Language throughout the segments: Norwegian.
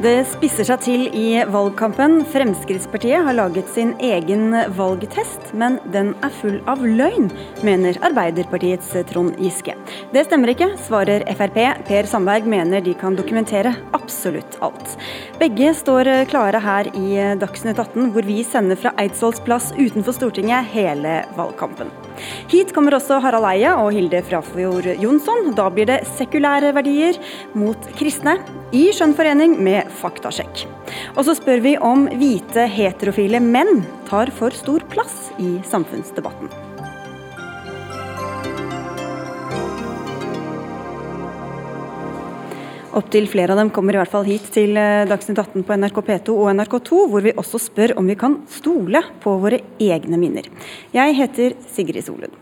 Det spisser seg til i valgkampen. Fremskrittspartiet har laget sin egen valgtest, men den er full av løgn, mener Arbeiderpartiets Trond Giske. Det stemmer ikke, svarer Frp. Per Sandberg mener de kan dokumentere absolutt alt. Begge står klare her i Dagsnytt 18, hvor vi sender fra Eidsvolls plass utenfor Stortinget hele valgkampen. Hit kommer også Harald Eia og Hilde Frafjord Jonsson. Da blir det sekulære verdier mot kristne, i skjønn forening med faktasjekk. Og så spør vi om hvite heterofile menn tar for stor plass i samfunnsdebatten. Opptil flere av dem kommer i hvert fall hit til eh, Dagsnytt 18 på NRK P2 og NRK2, hvor vi også spør om vi kan stole på våre egne minner. Jeg heter Sigrid Solund.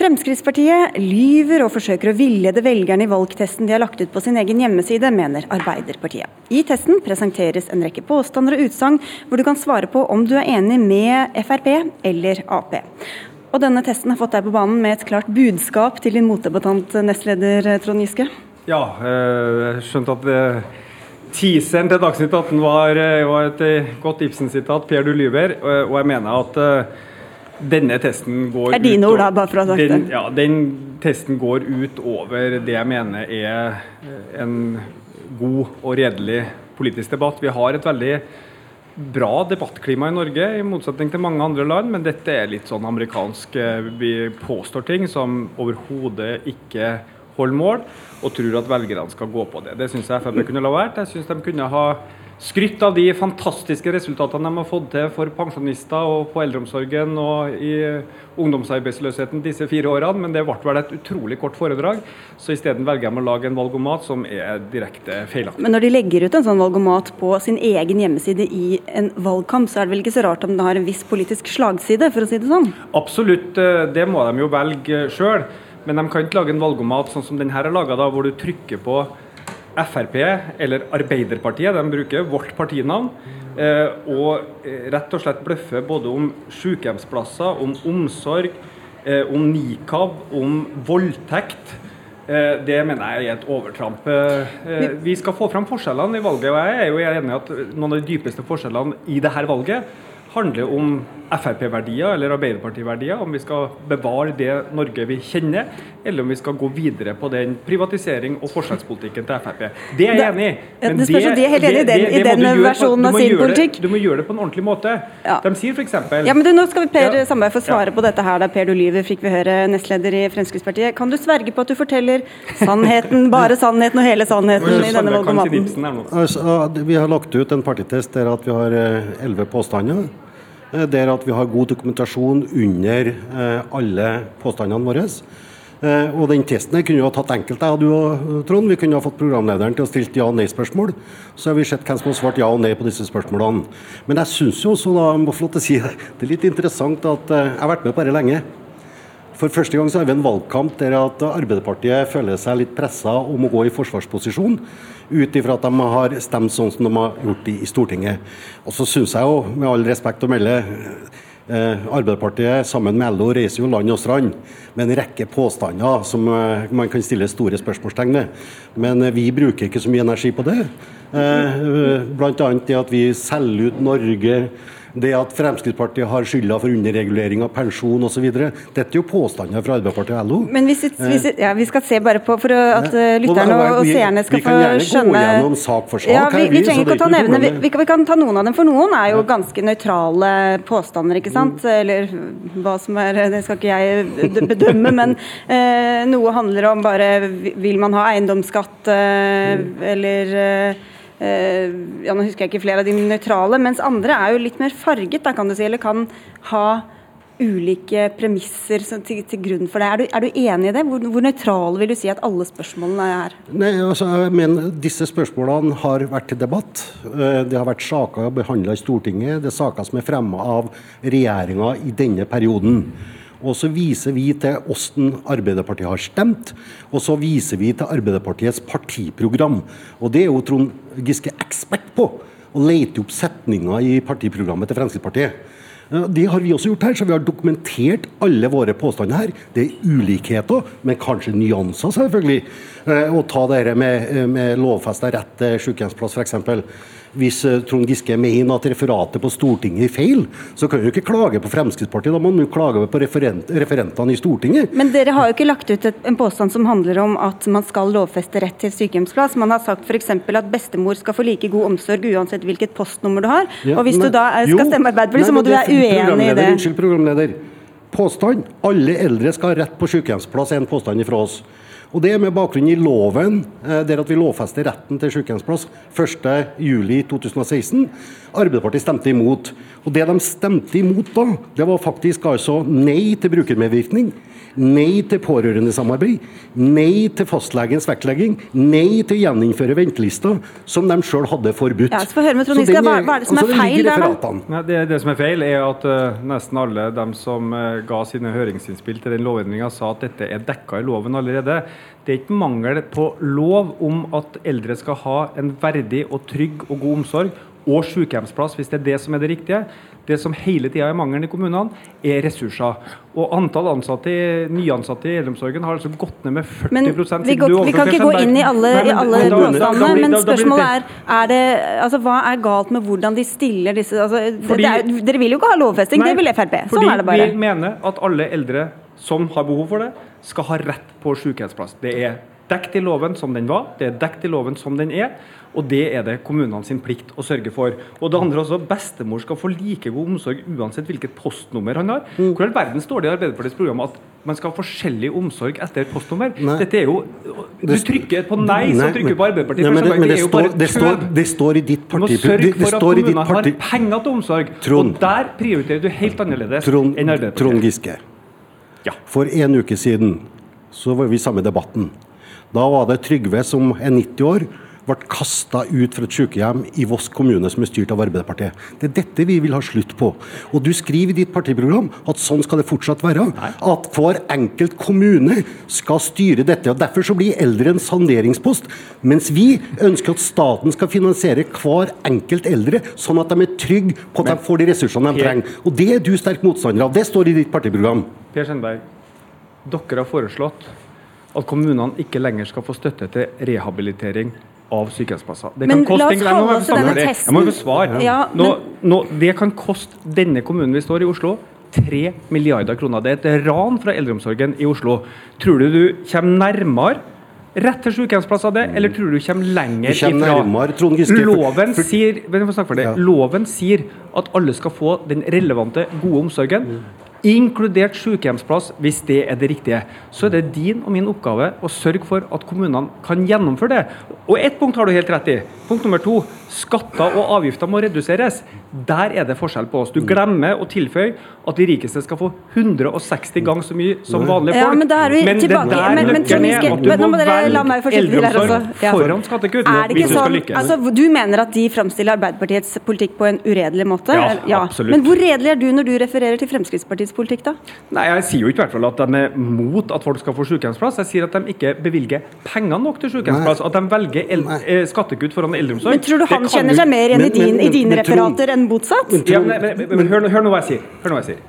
Fremskrittspartiet lyver og forsøker å villede velgerne i valgtesten de har lagt ut på sin egen hjemmeside, mener Arbeiderpartiet. I testen presenteres en rekke påstander og utsagn hvor du kan svare på om du er enig med Frp eller Ap. Og denne testen har fått deg på banen med et klart budskap til din motdebattant, nestleder Trond Giske? Ja, eh, jeg skjønte at eh, teaseren til Dagsnytt 18 var, eh, var et godt Ibsen-sitat, Per du lyver, og jeg mener at denne testen går er dine ord, da, bare for å ha sagt den, ja, den testen går ut over det jeg mener er en god og redelig politisk debatt. Vi har et veldig bra debattklima i Norge, i motsetning til mange andre land. Men dette er litt sånn amerikansk. Vi påstår ting som overhodet ikke holder mål og tror at velgerne skal gå på det. Det syns jeg Frp kunne la være. Jeg syns de kunne ha skrytt av de fantastiske resultatene de har fått til for pensjonister og på eldreomsorgen og i ungdomsarbeidsløsheten disse fire årene, men det ble vel et utrolig kort foredrag. Så isteden velger de å lage en valgomat som er direkte feilaktig. Men når de legger ut en sånn valgomat på sin egen hjemmeside i en valgkamp, så er det vel ikke så rart om det har en viss politisk slagside, for å si det sånn? Absolutt, eh, det må de jo velge sjøl. Men de kan ikke lage en valgomat sånn som denne er laga, hvor du trykker på Frp eller Arbeiderpartiet, de bruker vårt partinavn, eh, og eh, rett og slett bløffer både om sykehjemsplasser, om omsorg, eh, om nikab, om voldtekt. Det mener jeg er et overtramp. Vi skal få fram forskjellene i valget, og jeg er jo enig i at noen av de dypeste forskjellene i dette valget handler om Frp-verdier eller Arbeiderparti-verdier, om vi skal bevare det Norge vi kjenner, eller om vi skal gå videre på den privatisering og forskjellspolitikken til Frp. Det er jeg enig i. Men det, det, de er helt enig i den, i den versjonen av sin politikk. du må gjøre det på en ordentlig måte. Ja. De sier f.eks. Ja, men du, nå skal vi Per ja. Sandberg få svare ja. på dette her. Da Per du lyver, fikk vi høre, nestleder i Fremskrittspartiet. Kan du sverge på at du forteller sannheten, bare sannheten og hele sannheten i denne valgomaten? Altså, vi har lagt ut en partitest der at vi har eh, elleve påstander. Eh, er at vi har god dokumentasjon under eh, alle påstandene våre. Eh, og den testen kunne jo ha tatt enkelte, jeg du og Trond. Vi kunne ha fått programlederen til å stille ja- og nei-spørsmål. Så har vi sett hvem som har svart ja og nei på disse spørsmålene. Men jeg syns jo også, da, jeg må få lov til å si det, det er litt interessant at jeg har vært med på dette lenge. For første gang så har vi en valgkamp der at Arbeiderpartiet føler seg litt pressa om å gå i forsvarsposisjon ut ifra at de har stemt sånn som de har gjort i, Stortinget. Og så syns jeg jo, med all respekt å melde, eh, Arbeiderpartiet sammen med LO reiser jo land og strand med en rekke påstander som eh, man kan stille store spørsmålstegn ved. Men eh, vi bruker ikke så mye energi på det. Eh, Bl.a. det at vi selger ut Norge det at Fremskrittspartiet har skylda for underregulering av pensjon osv. Dette er jo påstander fra Arbeiderpartiet og LO. Men hvis, hvis, ja, vi skal se bare på for at ja. lytterne og, seerne skal få skjønne Vi kan gjerne gå gjennom sak for sak. Ja, vi, vi trenger ikke å ta nevne, vi, vi, kan, ta noen av dem, for noen er jo ganske nøytrale påstander, ikke sant. Mm. Eller hva som er Det skal ikke jeg bedømme, men eh, noe handler om bare Vil man ha eiendomsskatt, eh, mm. eller eh, Eh, ja, nå husker jeg ikke flere av de nøytrale, mens andre er jo litt mer farget, da, kan du si, eller kan ha ulike premisser til, til grunn for det. Er du, er du enig i det? Hvor, hvor nøytrale vil du si at alle spørsmålene er? Nei, altså, jeg Disse spørsmålene har vært til debatt. Eh, det har vært saker behandla i Stortinget. Det er saker som er fremma av regjeringa i denne perioden. Og så viser vi til hvordan Arbeiderpartiet har stemt, og så viser vi til Arbeiderpartiets partiprogram. Og det er jo Trond Giske ekspert på, å lete opp setninger i partiprogrammet til Fremskrittspartiet. Det har vi også gjort her, så vi har dokumentert alle våre påstander her. Det er ulikheter, men kanskje nyanser, selvfølgelig. Eh, å ta det med, med lovfesta rett til sykehjemsplass, f.eks. Hvis eh, Trond Giske mener at referatet på Stortinget er feil, så kan du ikke klage på Fremskrittspartiet, da må du klage på referent, referentene i Stortinget. Men dere har jo ikke lagt ut et, en påstand som handler om at man skal lovfeste rett til sykehjemsplass. Man har sagt f.eks. at bestemor skal få like god omsorg uansett hvilket postnummer du har. Ja, og hvis men, du da er, skal jo, stemme Arbeiderpartiet, så må du være uenig i det. Unnskyld, programleder. Påstand. Alle eldre skal ha rett på sykehjemsplass, er en påstand fra oss. Og Det er med bakgrunn i loven, eh, der at vi lovfester retten til sykehjemsplass 1.7.2016. Arbeiderpartiet stemte imot. Og Det de stemte imot da, det var faktisk altså nei til brukermedvirkning Nei til pårørendesamarbeid. Nei til fastlegens vektlegging. Nei til å gjeninnføre ventelister, som de sjøl hadde forbudt. Ja, så høre med Trond Giske, hva, hva, er det som er feil der, da? Ja, det, det, som er feil, er at uh, nesten alle dem som uh, ga sine høringsinnspill til den lovendringa, sa at dette er dekka i loven allerede. Det er ikke mangel på lov om at eldre skal ha en verdig og trygg og god omsorg og sykehjemsplass, hvis det er det som er det riktige. Det som hele tida er mangelen i kommunene, er ressurser. Og antall ansatte, nyansatte i eldreomsorgen har altså gått ned med 40 men vi, går, vi kan ikke gå inn i alle, Nei, men, alle påstandene, men spørsmålet er, er det, altså, hva er galt med hvordan de stiller disse altså, fordi, er, Dere vil jo ikke ha lovfesting, det vil Frp. Sånn er det bare. Vi mener at alle eldre som har behov for det, skal ha rett på sykehjemsplass. Det er dekt i loven som den var, det er dekt i loven som den er. Og det er det kommunene sin plikt å sørge for. Og det andre også, Bestemor skal få like god omsorg uansett hvilket postnummer han har. Mm. Hvor i all verden står det i Arbeiderpartiets program at man skal ha forskjellig omsorg etter postnummer? Nei. Dette er jo Du trykker på nei, nei så trykker du på Arbeiderpartiet. Nei, men, det, men det, står, det, står, det, står, i ditt parti... Du må sørge for at kommunene har penger til omsorg. Trond, og der prioriterer du helt annerledes Trond, enn Arbeiderpartiet. Trond Giske. Ja. For en uke siden så var vi samme debatten. Da var det Trygve som er 90 år ble kasta ut fra et sykehjem i Voss kommune som er styrt av Arbeiderpartiet. Det er dette vi vil ha slutt på. Og Du skriver i ditt partiprogram at sånn skal det fortsatt være. At hver enkelt kommune skal styre dette. og Derfor så blir eldre en sanderingspost. Mens vi ønsker at staten skal finansiere hver enkelt eldre, sånn at de er trygge på at de får de ressursene de trenger. Og Det er du sterk motstander av. Det står i ditt partiprogram. Per Sandberg, dere har foreslått at kommunene ikke lenger skal få støtte til rehabilitering av sykehjemsplasser. Det men la oss holde oss til denne testen. Jeg må besvare. Ja, nå, nå, det kan koste denne kommunen vi står i Oslo, 3 milliarder kroner. Det er et ran fra eldreomsorgen i Oslo. Tror du du kommer nærmere rett til sykehjemsplass av det, eller tror du du kommer lenger ifra? Nærmere, Loven sier, ja. Loven sier at alle skal få den relevante, gode omsorgen inkludert sykehjemsplass, hvis det er det riktige. Så er det din og min oppgave å sørge for at kommunene kan gjennomføre det. Og ett punkt har du helt rett i. Punkt nummer to. Skatter og avgifter må reduseres. Der er det forskjell på oss. Du glemmer å tilføye at de rikeste skal få 160 ganger så mye som vanlige folk. Ja, men da er vi men. Det der men, men, nøkkelen er at du må velge eldreomsorg ja. foran skattekutt hvis du skal lykkes. Altså, du mener at de framstiller Arbeiderpartiets politikk på en uredelig måte? Ja, ja, absolutt. Men hvor redelig er du når du refererer til Fremskrittspartiets politikk, da? Nei, Jeg sier jo ikke i hvert fall at de er mot at folk skal få sykehjemsplass. Jeg sier at de ikke bevilger penger nok til sykehjemsplass. At de velger eh, skattekutt foran eldreomsorg. Men tror du han kjenner seg mer igjen i, din, i dine referater enn motsatt? Ja, men, men, men, hør, hør, nå hva jeg sier. Hør nå hva jeg sier.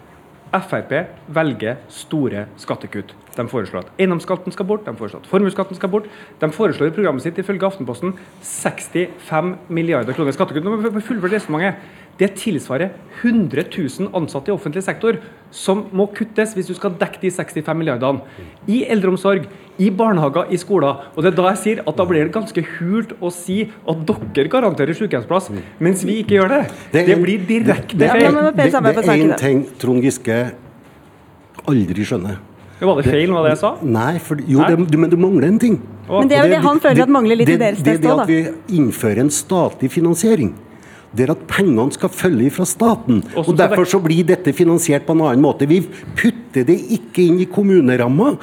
Frp velger store skattekutt. De foreslår at eiendomsskatten skal bort, de foreslår at formuesskatten skal bort. De foreslår i programmet sitt ifølge Aftenposten 65 milliarder kroner i skattekutt. Nå må vi fullføre resonnementet. Det tilsvarer 100 000 ansatte i offentlig sektor som må kuttes hvis du skal dekke de 65 milliardene. I eldreomsorg, i barnehager, i skoler. Og det er da jeg sier at da blir det ganske hult å si at dere garanterer sykehjemsplass, mens vi ikke gjør det. Det, det blir direkte feil. Det, det er én ting Trond Giske aldri skjønner. Var det feil med det jeg sa? Nei, for, jo, det, men du mangler en ting. Men det er jo det han føler at mangler litt i deres test òg, da. Det er det at vi innfører en statlig finansiering det er at pengene skal følge fra staten. og Derfor så blir dette finansiert på en annen måte. Vi putter det ikke inn i kommuneramma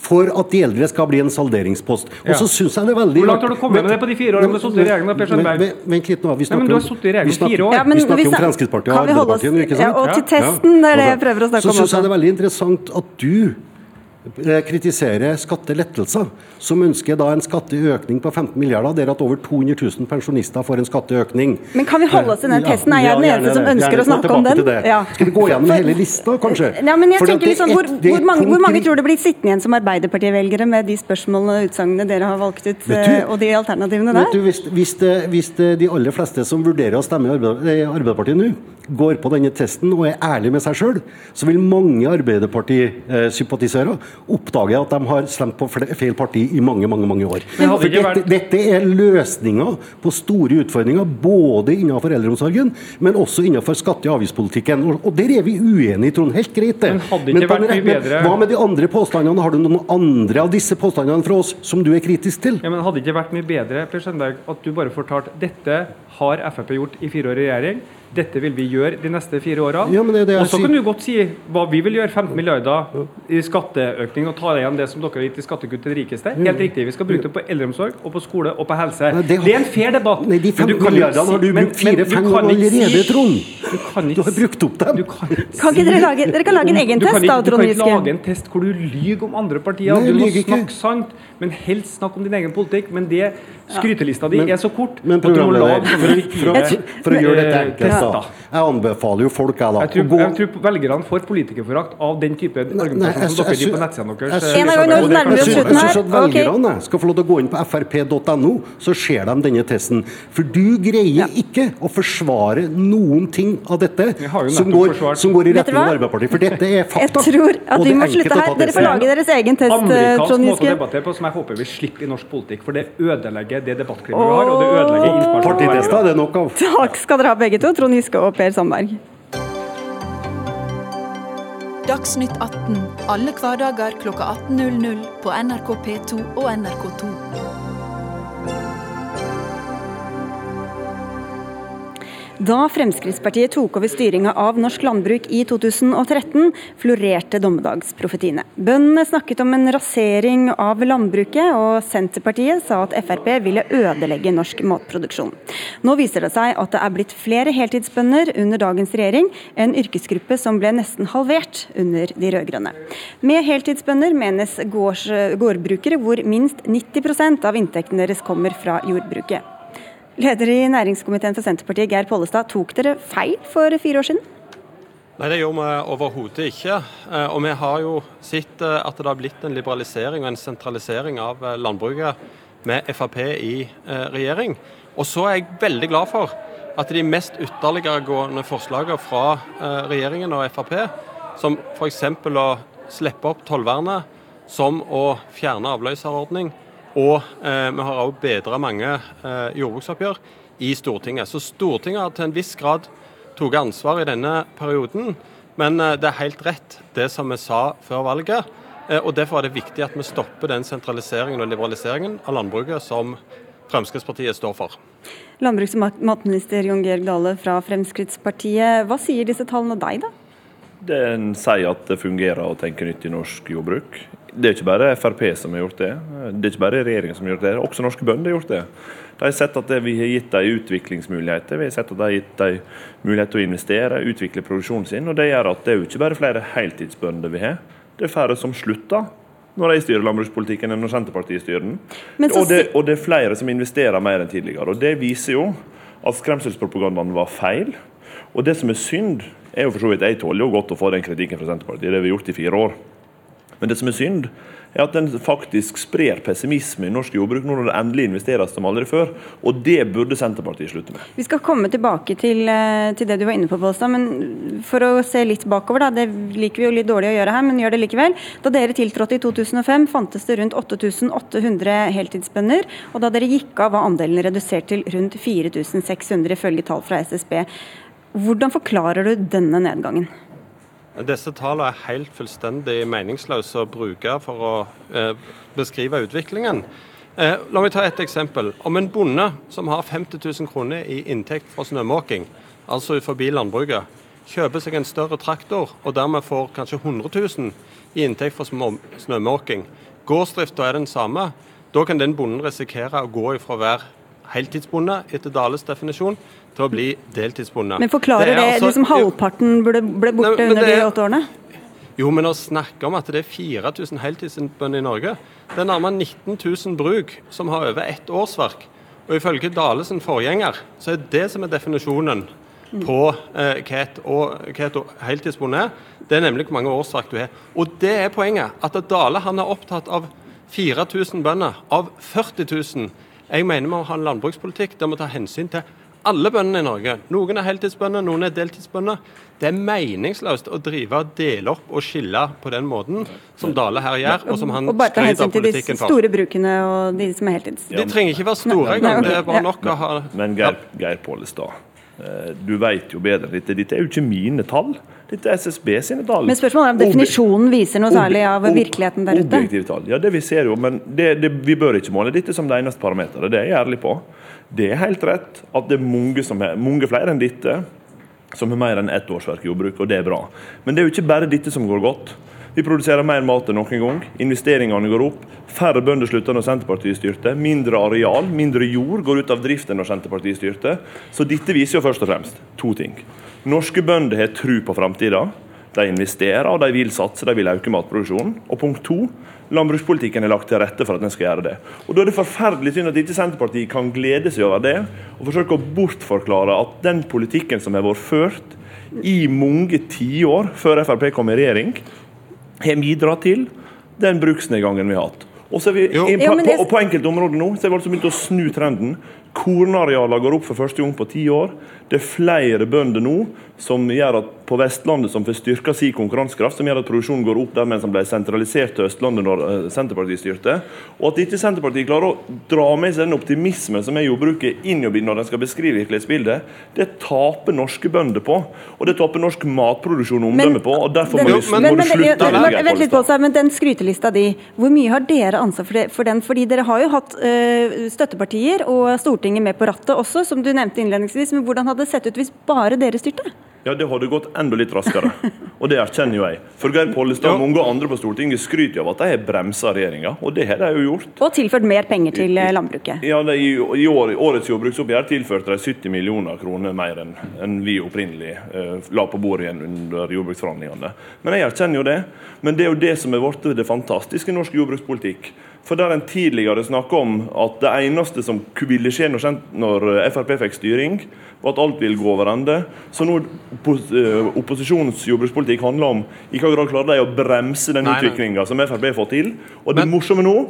for at de eldre skal bli en salderingspost. Og så synes jeg det er veldig Hvor langt har du kommet med det på de fire årene du har sittet i regjering? Per Sandberg? Vent litt nå, vi snakker, Nei, du har sittet i regjeringen i fire år. Ja, vi snakker om Fremskrittspartiet og Arbeiderpartiet ikke sant? Ja, og til testen, det er det jeg prøver å snakke om. Så syns jeg det er veldig interessant at du kritiserer skattelettelser, som ønsker da en skatteøkning på 15 milliarder, der at over 200 000 pensjonister får en skatteøkning. Men kan vi holde oss til den testen? Er jeg den eneste som ønsker å snakke om den? Ja. Skal vi gå gjennom hele lista, kanskje? Ja, men jeg tenker liksom, hvor, hvor, mange, hvor, mange, tror det blir sittende igjen som Arbeiderparti-velgere med de spørsmålene og utsagnene dere har valgt ut, du, eh, og de alternativene der? Du, hvis, hvis, det, hvis det de aller fleste som vurderer å stemme i Arbeiderpartiet nå, går på denne testen og er ærlig med seg sjøl, så vil mange Arbeiderparti-sympatisører oppdage at de har stemt på feil parti i mange mange, mange år. For dette, dette er løsninger på store utfordringer, både innenfor eldreomsorgen, men også innenfor skatte- og avgiftspolitikken. Og Der er vi uenige, Trond. Helt greit, det. Men, men bedre... hva med de andre påstandene? Har du noen andre av disse påstandene fra oss som du er kritisk til? Ja, men Hadde ikke vært mye bedre Per Sandberg, at du bare fortalte dette har Frp gjort i fire år i regjering? Dette vil vi gjøre de neste fire årene. Ja, og så kan du godt si hva vi vil gjøre, 15 milliarder i skatteøkning og ta igjen det som dere har gitt i skattekutt til de rikeste. Helt riktig. Vi skal bruke det på eldreomsorg og på skole og på helse. Nei, det, har... det, er en fair debatt. Nei, de fem milliardene har du brukt fire-fem ganger allerede, Trond. Du, kan ikke, du har brukt opp dem. Kan, kan ikke dere lage, dere kan lage en egen test, da, Trond Giske? Du kan ikke lage en test hvor du lyver om andre partier. Nei, du må snakke sant, men helst snakke om din egen politikk. Men det skrytelista di er så kort men, at du må lage for, for, for, for, å gjøre dette enkelt, da. Jeg anbefaler jo folk jeg, da, jeg tror, jeg tror velgerne får politikerforakt av den type argumentasjon som dere gir på nettsidene deres. En gang nå nærmer vi oss slutten her. Jeg velgerne skal få lov til å gå inn på frp.no, så ser de denne testen. For du greier ikke å forsvare noen ting av dette som går, som går, i retning av Arbeiderpartiet. For dette er fakta. Jeg tror at vi må slutte her. Dere får lage deres egen test, Trond Giske. Amerikansk måte å debattere på som jeg håper vi slipper i norsk politikk. For det ødelegger det debattklimaet vi har, og det ødelegger informasjonen. Partitester er det nok av. Takk skal dere ha begge to, Trond Giske og Per Sandberg. Dagsnytt 18 alle hverdager kl 18.00 på NRK P2 og NRK2. Da Fremskrittspartiet tok over styringa av norsk landbruk i 2013, florerte dommedagsprofetiene. Bøndene snakket om en rasering av landbruket, og Senterpartiet sa at Frp ville ødelegge norsk matproduksjon. Nå viser det seg at det er blitt flere heltidsbønder under dagens regjering, en yrkesgruppe som ble nesten halvert under de rød-grønne. Med heltidsbønder menes gårdbrukere hvor minst 90 av inntekten deres kommer fra jordbruket. Leder i næringskomiteen for Senterpartiet, Geir Pollestad. Tok dere feil for fire år siden? Nei, det gjorde vi overhodet ikke. Eh, og vi har jo sett eh, at det har blitt en liberalisering og en sentralisering av eh, landbruket med Frp i regjering. Og så er jeg veldig glad for at de mest ytterliggående forslagene fra regjeringen og Frp, som f.eks. å slippe opp tollvernet, som å fjerne avløserordning, og eh, vi har òg bedra mange eh, jordbruksoppgjør i Stortinget. Så Stortinget har til en viss grad tatt ansvar i denne perioden. Men eh, det er helt rett det som vi sa før valget. Eh, og Derfor er det viktig at vi stopper den sentraliseringen og liberaliseringen av landbruket som Fremskrittspartiet står for. Landbruks- og matminister Jon Georg Dale fra Fremskrittspartiet. Hva sier disse tallene deg, da? Den sier at det fungerer å tenke nytt i norsk jordbruk. Det er ikke bare Frp som har gjort det. Det er ikke bare regjeringen som har gjort det. Også norske bønder har gjort det. De har sett at vi har gitt dem utviklingsmuligheter. Vi har sett at de har gitt dem mulighet til å investere, utvikle produksjonen sin. og Det gjør at det er jo ikke bare flere heltidsbønder vi har, det er færre som slutter når de styrer landbrukspolitikken enn når Senterpartiet styrer den. Og det, og, det, er flere som investerer mer enn tidligere. og Det viser jo at skremselspropagandaen var feil. Og det som er synd, er jo for så vidt Jeg tåler jo godt å få den kritikken fra Senterpartiet, det har vi gjort i fire år. Men det som er synd, er at den faktisk sprer pessimisme i norsk jordbruk nå når det endelig investeres som aldri før. Og det burde Senterpartiet slutte med. Vi skal komme tilbake til, eh, til det du var inne på, Pålstad. Men for å se litt bakover, da. Det liker vi jo litt dårlig å gjøre her, men gjør det likevel. Da dere tiltrådte i 2005, fantes det rundt 8800 heltidsbønder. Og da dere gikk av, var andelen redusert til rundt 4600, ifølge tall fra SSB. Hvordan forklarer du denne nedgangen? Disse tallene er helt fullstendig meningsløse å bruke for å eh, beskrive utviklingen. Eh, la meg ta et eksempel. Om en bonde som har 50 000 kroner i inntekt fra snømåking, altså forbi landbruket, kjøper seg en større traktor og dermed får kanskje 100 000 i inntekt fra snømåking, gårdsdrifta er den samme, da kan den bonden risikere å gå ifra å være heltidsbonde etter Dales definisjon til å bli deltidsbonde. Men forklarer det, det altså, liksom halvparten ble, ble borte nei, under de åtte årene? Jo, men å snakke om at det er 4000 heltidsbønder i Norge Det er nærmere 19 000 bruk som har over ett årsverk. Og ifølge Dalesen forgjenger, så er det som er definisjonen på eh, hva et, et heltidsbonde er. Det er nemlig hvor mange årsverk du har. Og det er poenget. At Dale han er opptatt av 4000 bønder av 40 000. Jeg mener vi må ha en landbrukspolitikk der vi tar hensyn til alle bøndene i Norge. Noen er heltidsbønder, noen er deltidsbønder. Det er meningsløst å drive dele opp og skille på den måten som Dale her gjør, og som han og bare ta hensyn til de store brukene og de som er heltids. De trenger ikke være store engang. Det er bare nok å ha Men Geir, Geir Pollestad, eh, du vet jo bedre enn dette. Dette er jo ikke mine tall. Dette er SSB sine tall. Men spørsmålet er om definisjonen viser noe særlig av virkeligheten der ute? Objektive tall. Ja, det vi ser jo, men det, det, vi bør ikke måle dette som det eneste parameteret. Det er jeg ærlig på. Det er helt rett at det er mange, er, mange flere enn dette som har mer enn ett årsverk i jordbruk, og det er bra. Men det er jo ikke bare dette som går godt. Vi produserer mer mat enn noen gang. Investeringene går opp. Færre bønder slutter når Senterpartiet styrte. Mindre areal, mindre jord går ut av drift enn når Senterpartiet styrte. Så dette viser jo først og fremst to ting. Norske bønder har tru på framtida. De investerer, og de vil satse, de vil øke matproduksjonen. Og punkt to, landbrukspolitikken er lagt til rette for at den skal gjøre det. Og Da er det forferdelig synd at ikke Senterpartiet kan glede seg over det, og forsøke å bortforklare at den politikken som har vært ført i mange tiår før Frp kom i regjering, har bidratt til den bruksnedgangen vi har hatt. Og så er vi Jo. på, på, på enkelte områder nå så har vi altså begynt å snu trenden. Kornarealene går opp for første gang på ti år. Det er flere bønder nå som gjør at på Vestlandet som får styrka sin konkurransekraft, som gjør at produksjonen går opp der mens den ble sentralisert til Østlandet når eh, Senterpartiet styrte. Og at ikke Senterpartiet klarer å dra med seg den optimismen som er jordbruket inn i når de skal beskrive virkelighetsbildet, det taper norske bønder på. Og det taper norsk matproduksjon og omdømme på. og Derfor Den- må, men- må men, du slutte å legge vent litt, på seg, men den skrytelista di, hvor mye har dere ansvar for, det, for den? Fordi dere har jo hatt øh, støttepartier og Stortinget med på rattet også, som du nevnte innledningsvis. Men hvordan hadde det sett ut hvis bare dere styrte? Ja, det hadde gått enda litt raskere. Og det erkjenner jo jeg. For Geir Pollestad og mange andre på Stortinget skryter jo av at de har bremsa regjeringa, og det har de jo gjort. Og tilført mer penger til eh, landbruket. Ja, de, I i år, årets jordbruksoppgjør tilførte de 70 millioner kroner mer enn enn vi opprinnelig eh, la på bordet igjen under jordbruksforhandlingene. Men jeg erkjenner jo det. Men det er jo det som har blitt det fantastiske i norsk jordbrukspolitikk. For der en tidligere snakka om at det eneste som ville skje når, når eh, Frp fikk styring, var at alt ville gå over ende. Så nå eh, opposisjonens jordbrukspolitikk handler om i hvilken grad klarer de å bremse den utviklinga som Frp har fått til. Og det Men- morsomme nå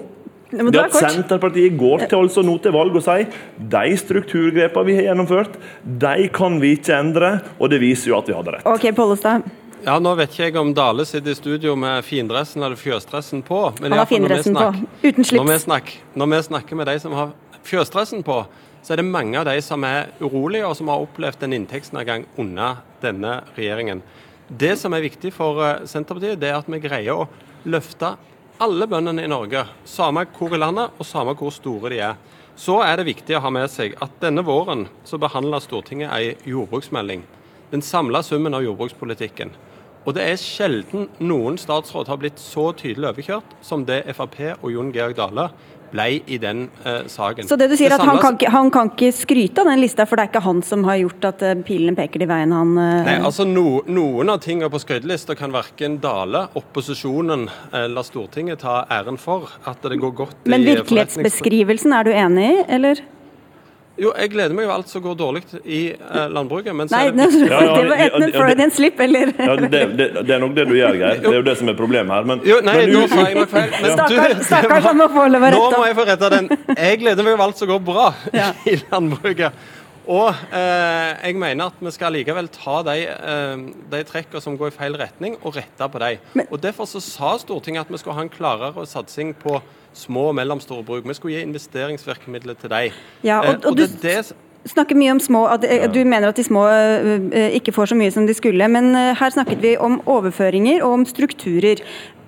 Det det at. Senterpartiet går til, altså nå til valg og sier de strukturgrepene vi har gjennomført, de kan vi ikke endre. Og det viser jo at vi hadde rett. Ok, Pollestad. Ja, Nå vet ikke jeg om Dale sitter i studio med findressen eller fjøsdressen på. Men Han har findressen på, uten uten Når vi, snakker, når vi snakker med de som har fjøsdressen på, så er det mange av de som er urolige, og som har opplevd en inntektsnedgang under denne regjeringen. Det som er viktig for eh, Senterpartiet, det er at vi greier å løfte alle bøndene i Norge, samme hvor i landet og samme hvor store de er. Så er det viktig å ha med seg at denne våren så behandler Stortinget ei jordbruksmelding. Den samla summen av jordbrukspolitikken. Og det er sjelden noen statsråd har blitt så tydelig overkjørt som det Frp og Jon Georg Dale ble i den eh, saken. Så det du sier, at han kan, ikke, han kan ikke skryte av den lista, for det er ikke han som har gjort at pilene pilen peker de veien han eh, Nei, altså no, Noen av tingene på skrytelista kan verken Dale, opposisjonen eller Stortinget ta æren for. At det går godt Men virkelighetsbeskrivelsen, er du enig i, eller? Jo, jeg gleder meg jo alt som går dårlig i eh, landbruket. Men så Nei, er det det, viktig- Ja, ja, det var enten en Freudian slip, eller Ja, det, det, det er nok det du gjør, Geir. Det er jo det som er problemet her. Men, Jo, nei, men nå sa jeg nok feil. Men du, Stakkars, stakkars, var- han må få lov å Nå må jeg få retta den. Jeg gleder meg over alt som går bra Ja. i landbruket. Og eh, jeg mener at vi skal likevel ta de, eh, de trekkene som går i feil retning, og rette på de. Og Derfor så sa Stortinget at vi skulle ha en klarere satsing på små og mellomstore bruk. Vi skulle gi investeringsvirkemidler til dem. Ja, og- og det du- er snakker mye om små, at eh, Du mener at de små eh, eh, ikke får så mye som de skulle, men eh, her snakket vi om overføringer og om strukturer.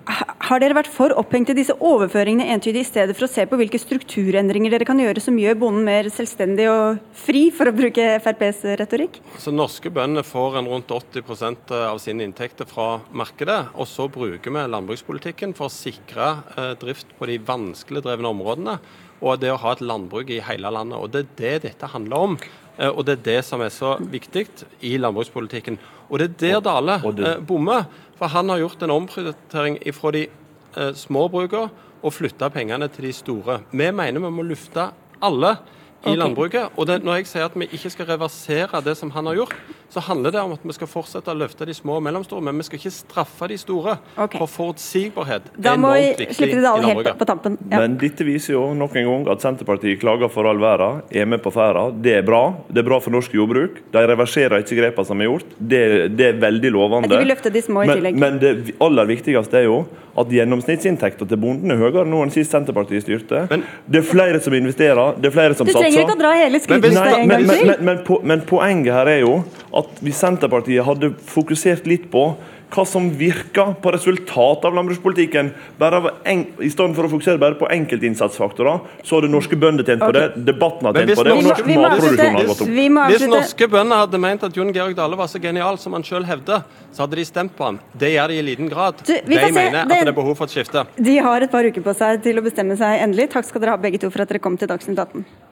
Ha- Har dere vært for opphengt i disse overføringene entydig, i stedet for å se på hvilke strukturendringer dere kan gjøre som gjør bonden mer selvstendig og fri, for å bruke FrPs retorikk? Så Norske bønder får en rundt 80% av sine inntekter fra markedet. Og så bruker vi landbrukspolitikken for å sikre eh, drift på de vanskelig drevne områdene. Og det å ha et landbruk i hele landet. Og det er det dette handler om. Eh, og Det er det som er så viktig i landbrukspolitikken. Og det er der Dale eh, bommer. For han har gjort en omprioritering fra de eh, små brukene og flytta pengene til de store. Vi mener vi må lufte alle i okay. landbruket. Og det, når jeg sier at vi ikke skal reversere det som han har gjort, så handler det om at vi skal fortsette å løfte de små og mellomstore, men vi skal ikke straffe de store. Okay. For forutsigbarhet da er enormt viktig i Landbruket. Helt på Ja. Men dette viser jo nok en gang at Senterpartiet klager for all verden, er med på ferda. Det er bra. Det er bra for norsk jordbruk. De reverserer ikke grepene som er gjort. Det, det er veldig lovende. De vil løfte de små i tillegg. Men, men det aller viktigste er jo at gjennomsnittsinntekten til bonden er høyere nå enn sist Senterpartiet styrte. Men, det er flere som investerer, det er flere som satser. Trenger ikke å dra hele skrytelista en gang til. Men, men, poenget her er jo at hvis Senterpartiet hadde fokusert litt på hva som virker på resultatet av landbrukspolitikken. Bare av en, I stedet for å fokusere bare på enkeltinnsatsfaktorer, så hadde norske bønder tjent på det, debatten har tjent på det, og norsk matproduksjon har gått opp. Hvis norske bønder hadde ment at Jon Georg Dale var så genial som han sjøl hevder, så hadde de stemt på ham. Det gjør de i liten grad. Du, de mener at det er behov for et skifte. De har et par uker på seg til å bestemme seg endelig. Takk skal dere ha begge to for at dere kom til Dagsnytt 18.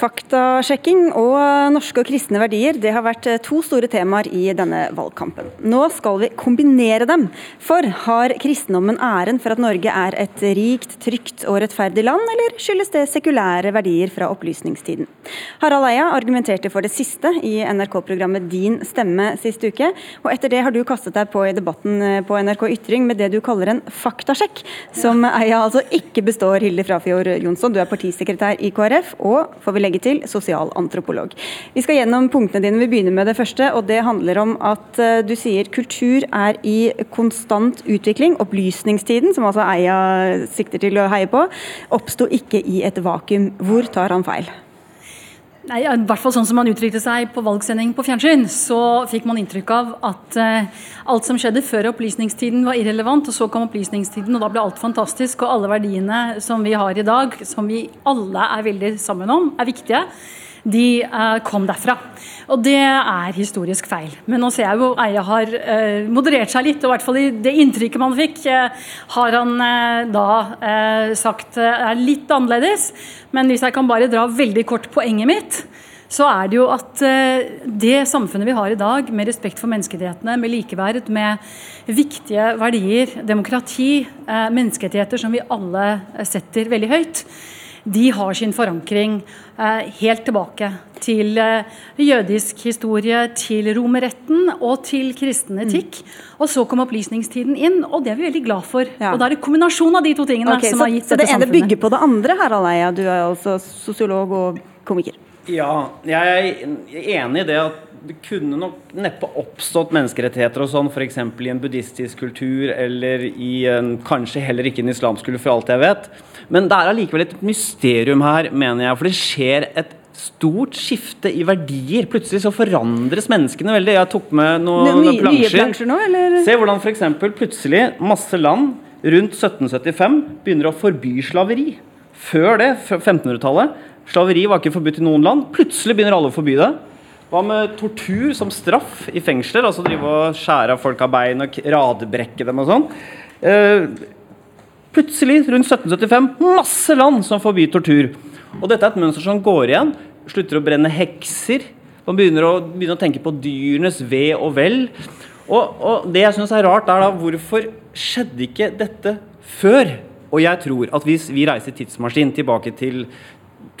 Faktasjekking og norske og kristne verdier det har vært to store temaer i denne valgkampen. Nå skal vi kombinere dem. For har kristendommen æren for at Norge er et rikt, trygt og rettferdig land, eller skyldes det sekulære verdier fra opplysningstiden? Harald Eia argumenterte for det siste i NRK-programmet Din stemme sist uke. Og etter det har du kastet deg på i debatten på NRK Ytring med det du kaller en faktasjekk, som Eia altså ikke består, Hilde Frafjord Jonsson. Du er partisekretær i KrF, og får vi legge legge til sosialantropolog. Vi skal gjennom punktene dine. Vi begynner med det første, og det handler om at eh, du sier kultur er i konstant utvikling. Opplysningstiden, som altså Eia sikter til å heie på, oppsto ikke i et vakuum. Hvor tar han feil? Nei, i hvert fall sånn som man uttrykte seg på valgsending på fjernsyn, så fikk man inntrykk av at uh, alt som skjedde før opplysningstiden var irrelevant, og så kom opplysningstiden, og da ble alt fantastisk. Og alle verdiene som vi har i dag, som vi alle er veldig sammen om, er viktige de uh, kom derfra. Og det er historisk feil. Men nå ser jeg jo Eia har uh, moderert seg litt, og i hvert fall i det inntrykket man fikk, uh, har han da sagt er litt annerledes. Men hvis jeg kan bare dra veldig kort poenget mitt, så er det jo at det samfunnet vi har i dag, med respekt for menneskerettighetene, med likeverd, med viktige verdier, demokrati, menneskerettigheter som vi alle setter veldig høyt, de har sin forankring eh, helt tilbake til eh, jødisk historie, til romerretten og til kristen mm. etikk. Mm. Og så kom opplysningstiden inn, og det er vi veldig glad for. Ja. Og da er det kombinasjonen av de to tingene okay, som så, har gitt dette samfunnet. Så det ene bygger på det andre, Harald Eia. Du er altså sosiolog og komiker. Ja, jeg er enig i det at det kunne nok neppe oppstått menneskerettigheter og sånn f.eks. i en buddhistisk kultur eller i en, kanskje heller ikke en islamsk kultur, for alt jeg vet. Men det er allikevel et mysterium her, mener jeg. For det skjer et stort skifte i verdier. Plutselig så forandres menneskene veldig. Jeg tok med noen, noen plansjer. Nye plansjer nå, eller? Se hvordan f.eks. plutselig masse land rundt 1775 begynner å forby slaveri. Før det, 1500-tallet, slaveri var ikke forbudt i noen land. Plutselig begynner alle å forby det. Hva med tortur som straff i fengsler? Altså drive og skjære av folk av bein og radbrekke dem og sånn. Eh, plutselig, rundt 1775, masse land som forbyr tortur. Og dette er et mønster som går igjen. Slutter å brenne hekser. Man begynner å, begynner å tenke på dyrenes ve og vel. Og, og det jeg syns er rart, er da hvorfor skjedde ikke dette før? Og jeg tror at hvis vi reiser tidsmaskin tilbake til,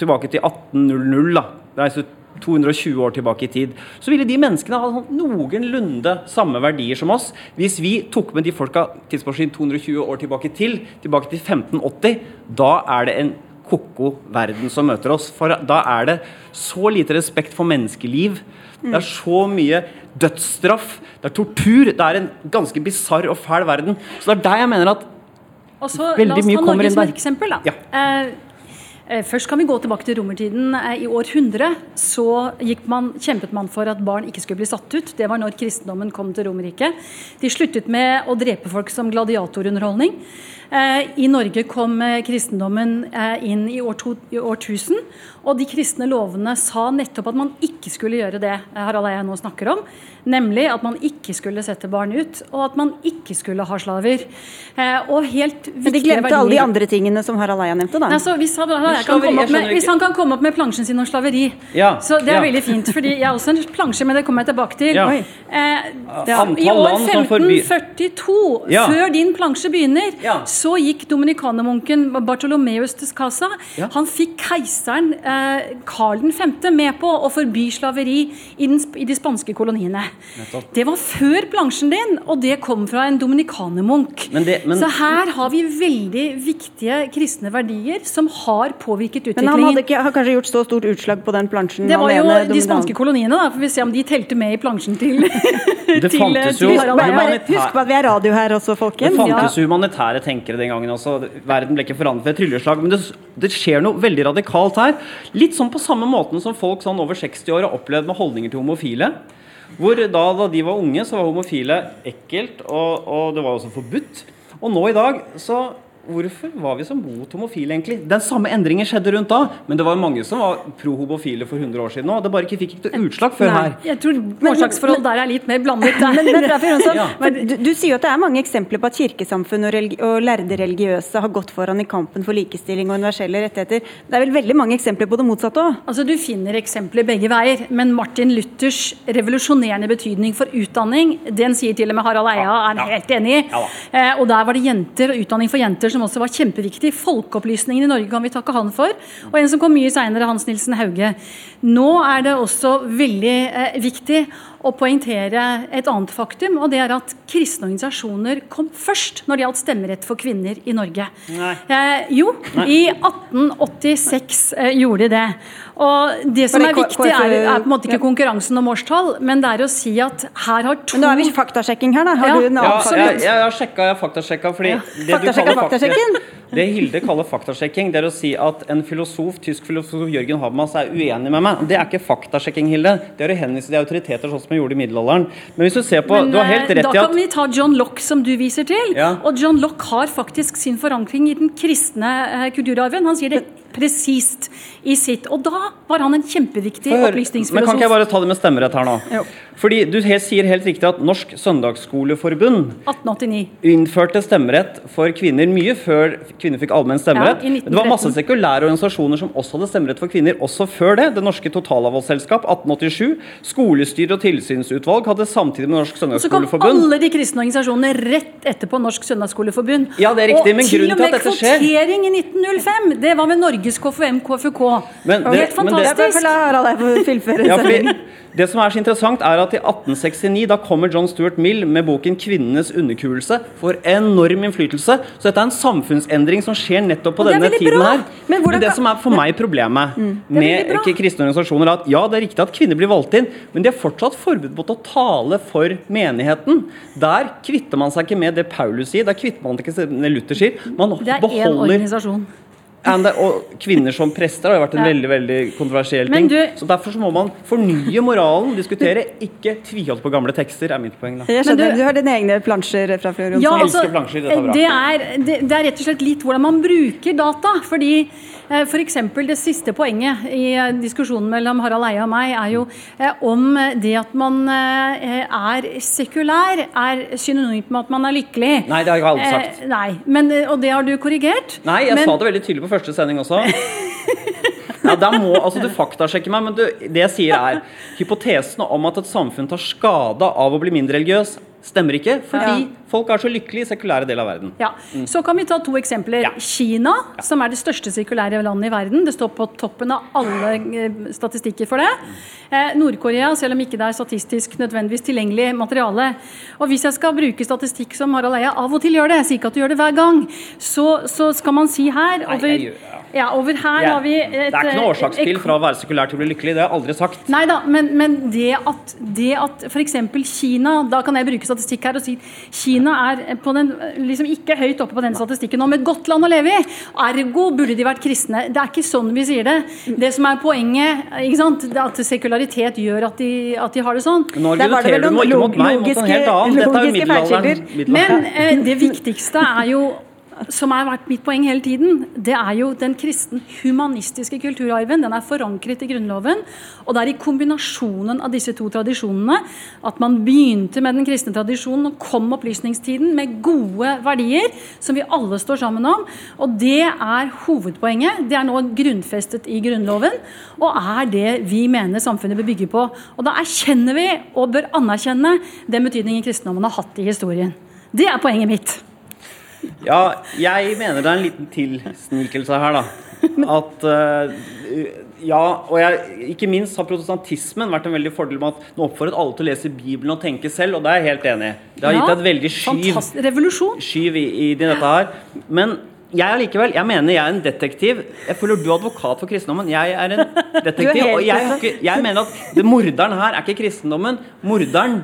tilbake til 1800, da, reiser 220 år tilbake i tid, så ville de menneskene ha noenlunde samme verdier som oss. Hvis vi tok med de folka tidsmaskin 220 år tilbake til, tilbake til 1580, da er det en ko-ko verden som møter oss. For da er det så lite respekt for menneskeliv. Det er så mye dødsstraff, det er tortur. Det er en ganske bisarr og fæl verden. Så det er der jeg mener at Også, veldig mye kommer inn der. La oss ta Norge som et eksempel. da. Ja. Eh, først kan vi gå tilbake til romertiden. Eh, I år 100 så man, kjempet man for at barn ikke skulle bli satt ut. Det var når kristendommen kom til Romerriket. De sluttet med å drepe folk som gladiatorunderholdning. Eh, I Norge kom kristendommen inn i år, to, i år 1000. Og de kristne lovene sa nettopp at man ikke skulle gjøre det Harald Eia nå snakker om. Nemlig at man ikke skulle sette barn ut, og at man ikke skulle ha slaver. Eh, og helt Men de glemte alle de andre tingene som Harald Eia nevnte, da. Nei, så hvis, Harald Eia kan komme opp med, hvis han kan komme opp med plansjen sin om slaveri, Ja, så det er ja. veldig fint. fordi jeg har også en plansje, men det kommer jeg tilbake til. Ja. Eh, Antall I år land som forbyr- 1542, Ja. før din plansje begynner, Ja. så gikk dominikanermunken Bartolomeus de Casa Ja. Han fikk keiseren eh, Karl 5. med på å forby slaveri i, den, i de spanske koloniene. Det var før plansjen din, og det kom fra en dominikanermunk. Men det- men- Så her har vi veldig viktige kristne verdier som har påvirket utviklingen. Men han hadde ikke, har kanskje gjort så stort utslag på den plansjen? Det var jo de spanske koloniene, da. Får vi se om de telte med i plansjen til, Det til, fantes til jo Harald humanitær- husk på at vi er radio her også, Det fantes jo humanitære tenkere den gangen også. Verden ble ikke forandret ved et trylleslag. Men det, det skjer noe veldig radikalt her. Litt sånn på samme måten som folk sånn over 60 år har opplevd med holdninger til homofile. Hvor da, da de var unge, så var homofile ekkelt, og, og det var også forbudt. Og nå i dag så Hvorfor var vi så mot homofile, egentlig? Den samme endringen skjedde rundt da, men det var mange som var pro homofile for 100 år siden òg. Det bare ikke fikk ikke utslag før her. Jeg tror årsaksforhold der er litt mer blandet. Men, men Jonsson, Ja. du, du sier jo at det er mange eksempler på at kirkesamfunn og, religi og lærde religiøse har gått foran i kampen for likestilling og universelle rettigheter. Det er vel veldig mange eksempler på det motsatte òg? Altså, Du finner eksempler begge veier, men Martin Luthers revolusjonerende betydning for utdanning, den sier til og med Harald Eia er helt enig i. Ja eh, og der var det jenter og utdanning for jenter som også var kjempeviktig. Folkeopplysningen i Norge kan vi takke han for. Og en som kom mye seinere, Hans Nilsen Hauge. Nå er det også veldig eh, viktig å poengtere et annet faktum, og det er at kristne organisasjoner kom først når det gjaldt stemmerett for kvinner i Norge. Nei. Eh, jo, i 1886 eh, gjorde de det. Og det som det er viktig, er, er på en måte ikke konkurransen om årstall, men det er å si at her har to Men nå er vi ikke faktasjekking her, da. Har Ja. du en Ja, annen jeg, jeg har sjekka, jeg har faktasjekka. Fordi det du kaller faktasjekken? Det Hilde kaller faktasjekking, det er å si at en filosof, tysk filosof Jørgen Habermas er uenig med meg. Det er ikke faktasjekking, Hilde. Det er å henvise til autoriteter, sånn som jeg gjorde i middelalderen. Men hvis du ser på Men, Du har helt rett i at da kan vi ta John Locke, som du viser til. Ja. Og John Locke har faktisk sin forankring i den kristne eh, kulturarven. Han sier det presist i sitt. Og da var han en kjempeviktig Hør, opplysningsfilosof. Men kan ikke jeg bare ta det med stemmerett her nå? Jo. Fordi Du helt, sier helt riktig at Norsk Søndagsskoleforbund 1889. innførte stemmerett for kvinner mye før kvinner fikk allmenn stemmerett. Ja, det var masse sekulære organisasjoner som også hadde stemmerett for kvinner også før det. Det Norske Totalavholdsselskap 1887. Skolestyre og tilsynsutvalg hadde samtidig med Norsk Søndagsskoleforbund. så kom alle de kristne organisasjonene rett etterpå Norsk Søndagsskoleforbund. Ja, det er riktig, og men grunnen til at dette skjer- kvotering i 1905! Det var med Norges KFUM, KFUK. Men det, det- helt men det- fantastisk. fullføre Ja, det som er så interessant er at I 1869 da kommer John Stuart Mill med boken 'Kvinnenes underkuelse'. Får enorm innflytelse. Så dette er en samfunnsendring som skjer nettopp på det denne tiden bra. her. Men hvordan det som er for meg problemet mm, med kristne organisasjoner, er at ja, det er riktig at kvinner blir valgt inn, men de er fortsatt forbud mot å tale for menigheten. Der kvitter man seg ikke med det Paulus sier, der kvitter man ikke med det Luther sier. Man Det er én beholder organisasjon. And og kvinner som prester har jo vært en Ja. veldig veldig kontroversiell ting. du- så Derfor så må man fornye moralen, diskutere, ikke tviholde på gamle tekster, er mitt poeng. da. Jeg skjønner, du- du har dine egne plansjer fra før. Jonsson. Ja, altså, plansjer, det, er, det, det er rett og slett litt hvordan man bruker data. fordi F.eks. det siste poenget i eh, diskusjonen mellom Harald Eia og meg er jo eh, om det at man eh, er sekulær, er synonymt med at man er lykkelig. Nei, det har jeg aldri sagt. Eh, nei, men, eh, Og det har du korrigert. Nei, jeg men, sa det veldig tydelig på første sending også. Ja, der må, altså Du faktasjekker meg, men du, det jeg sier er hypotesene om at et samfunn tar skade av å bli mindre religiøs, stemmer ikke. Fordi folk er så lykkelige i sekulære del av verden. Ja, Så kan vi ta to eksempler. Ja. Kina, som er det største sirkulære landet i verden. Det står på toppen av alle eh, statistikker for det. Eh, Nord-Korea, selv om ikke det er statistisk nødvendigvis tilgjengelig materiale. Og hvis jeg skal bruke statistikk som Harald Eia av og til gjør det, jeg sier ikke at du gjør det hver gang, så, så skal man si her Nei, over, jeg gjør- ja. ja, over her har vi et, det er ikke noe årsakspill årsaksspill fra å være sekulær til å bli lykkelig. Det har jeg aldri sagt. Nei da, men, men det at, det at f.eks. Kina Da kan jeg bruke statistikk her og si Kina er på den, liksom ikke høyt oppe på den statistikken om et godt land å leve i. Ergo burde de vært kristne. Det er ikke sånn vi sier det. Det som er poenget, ikke sant? at sekularitet gjør at de, at de har det sånn. Nå Der var det vel noen logiske- logiske feilkilder. Men eh, det viktigste er jo som har vært mitt poeng hele tiden, det er jo den kristen humanistiske kulturarven. Den er forankret i Grunnloven. Og det er i kombinasjonen av disse to tradisjonene at man begynte med den kristne tradisjonen og kom opplysningstiden med gode verdier som vi alle står sammen om. Og det er hovedpoenget. Det er nå grunnfestet i Grunnloven, og er det vi mener samfunnet bør bygge på. Og da erkjenner vi, og bør anerkjenne, den betydningen kristendommen har hatt i historien. Det er poenget mitt. Ja, jeg mener det er en liten tilsnikelse her, da. At uh, Ja, og jeg, ikke minst har protestantismen vært en veldig fordel med at nå oppfordret alle til å lese Bibelen og tenke selv, og det er jeg helt enig i. Det har Ja, gitt et veldig skyv, skyv i, i dette her. Men jeg allikevel, jeg mener jeg er en detektiv. Jeg føler du er advokat for kristendommen. Jeg er en detektiv. helt og jeg, jeg mener at det, morderen her er ikke kristendommen. Morderen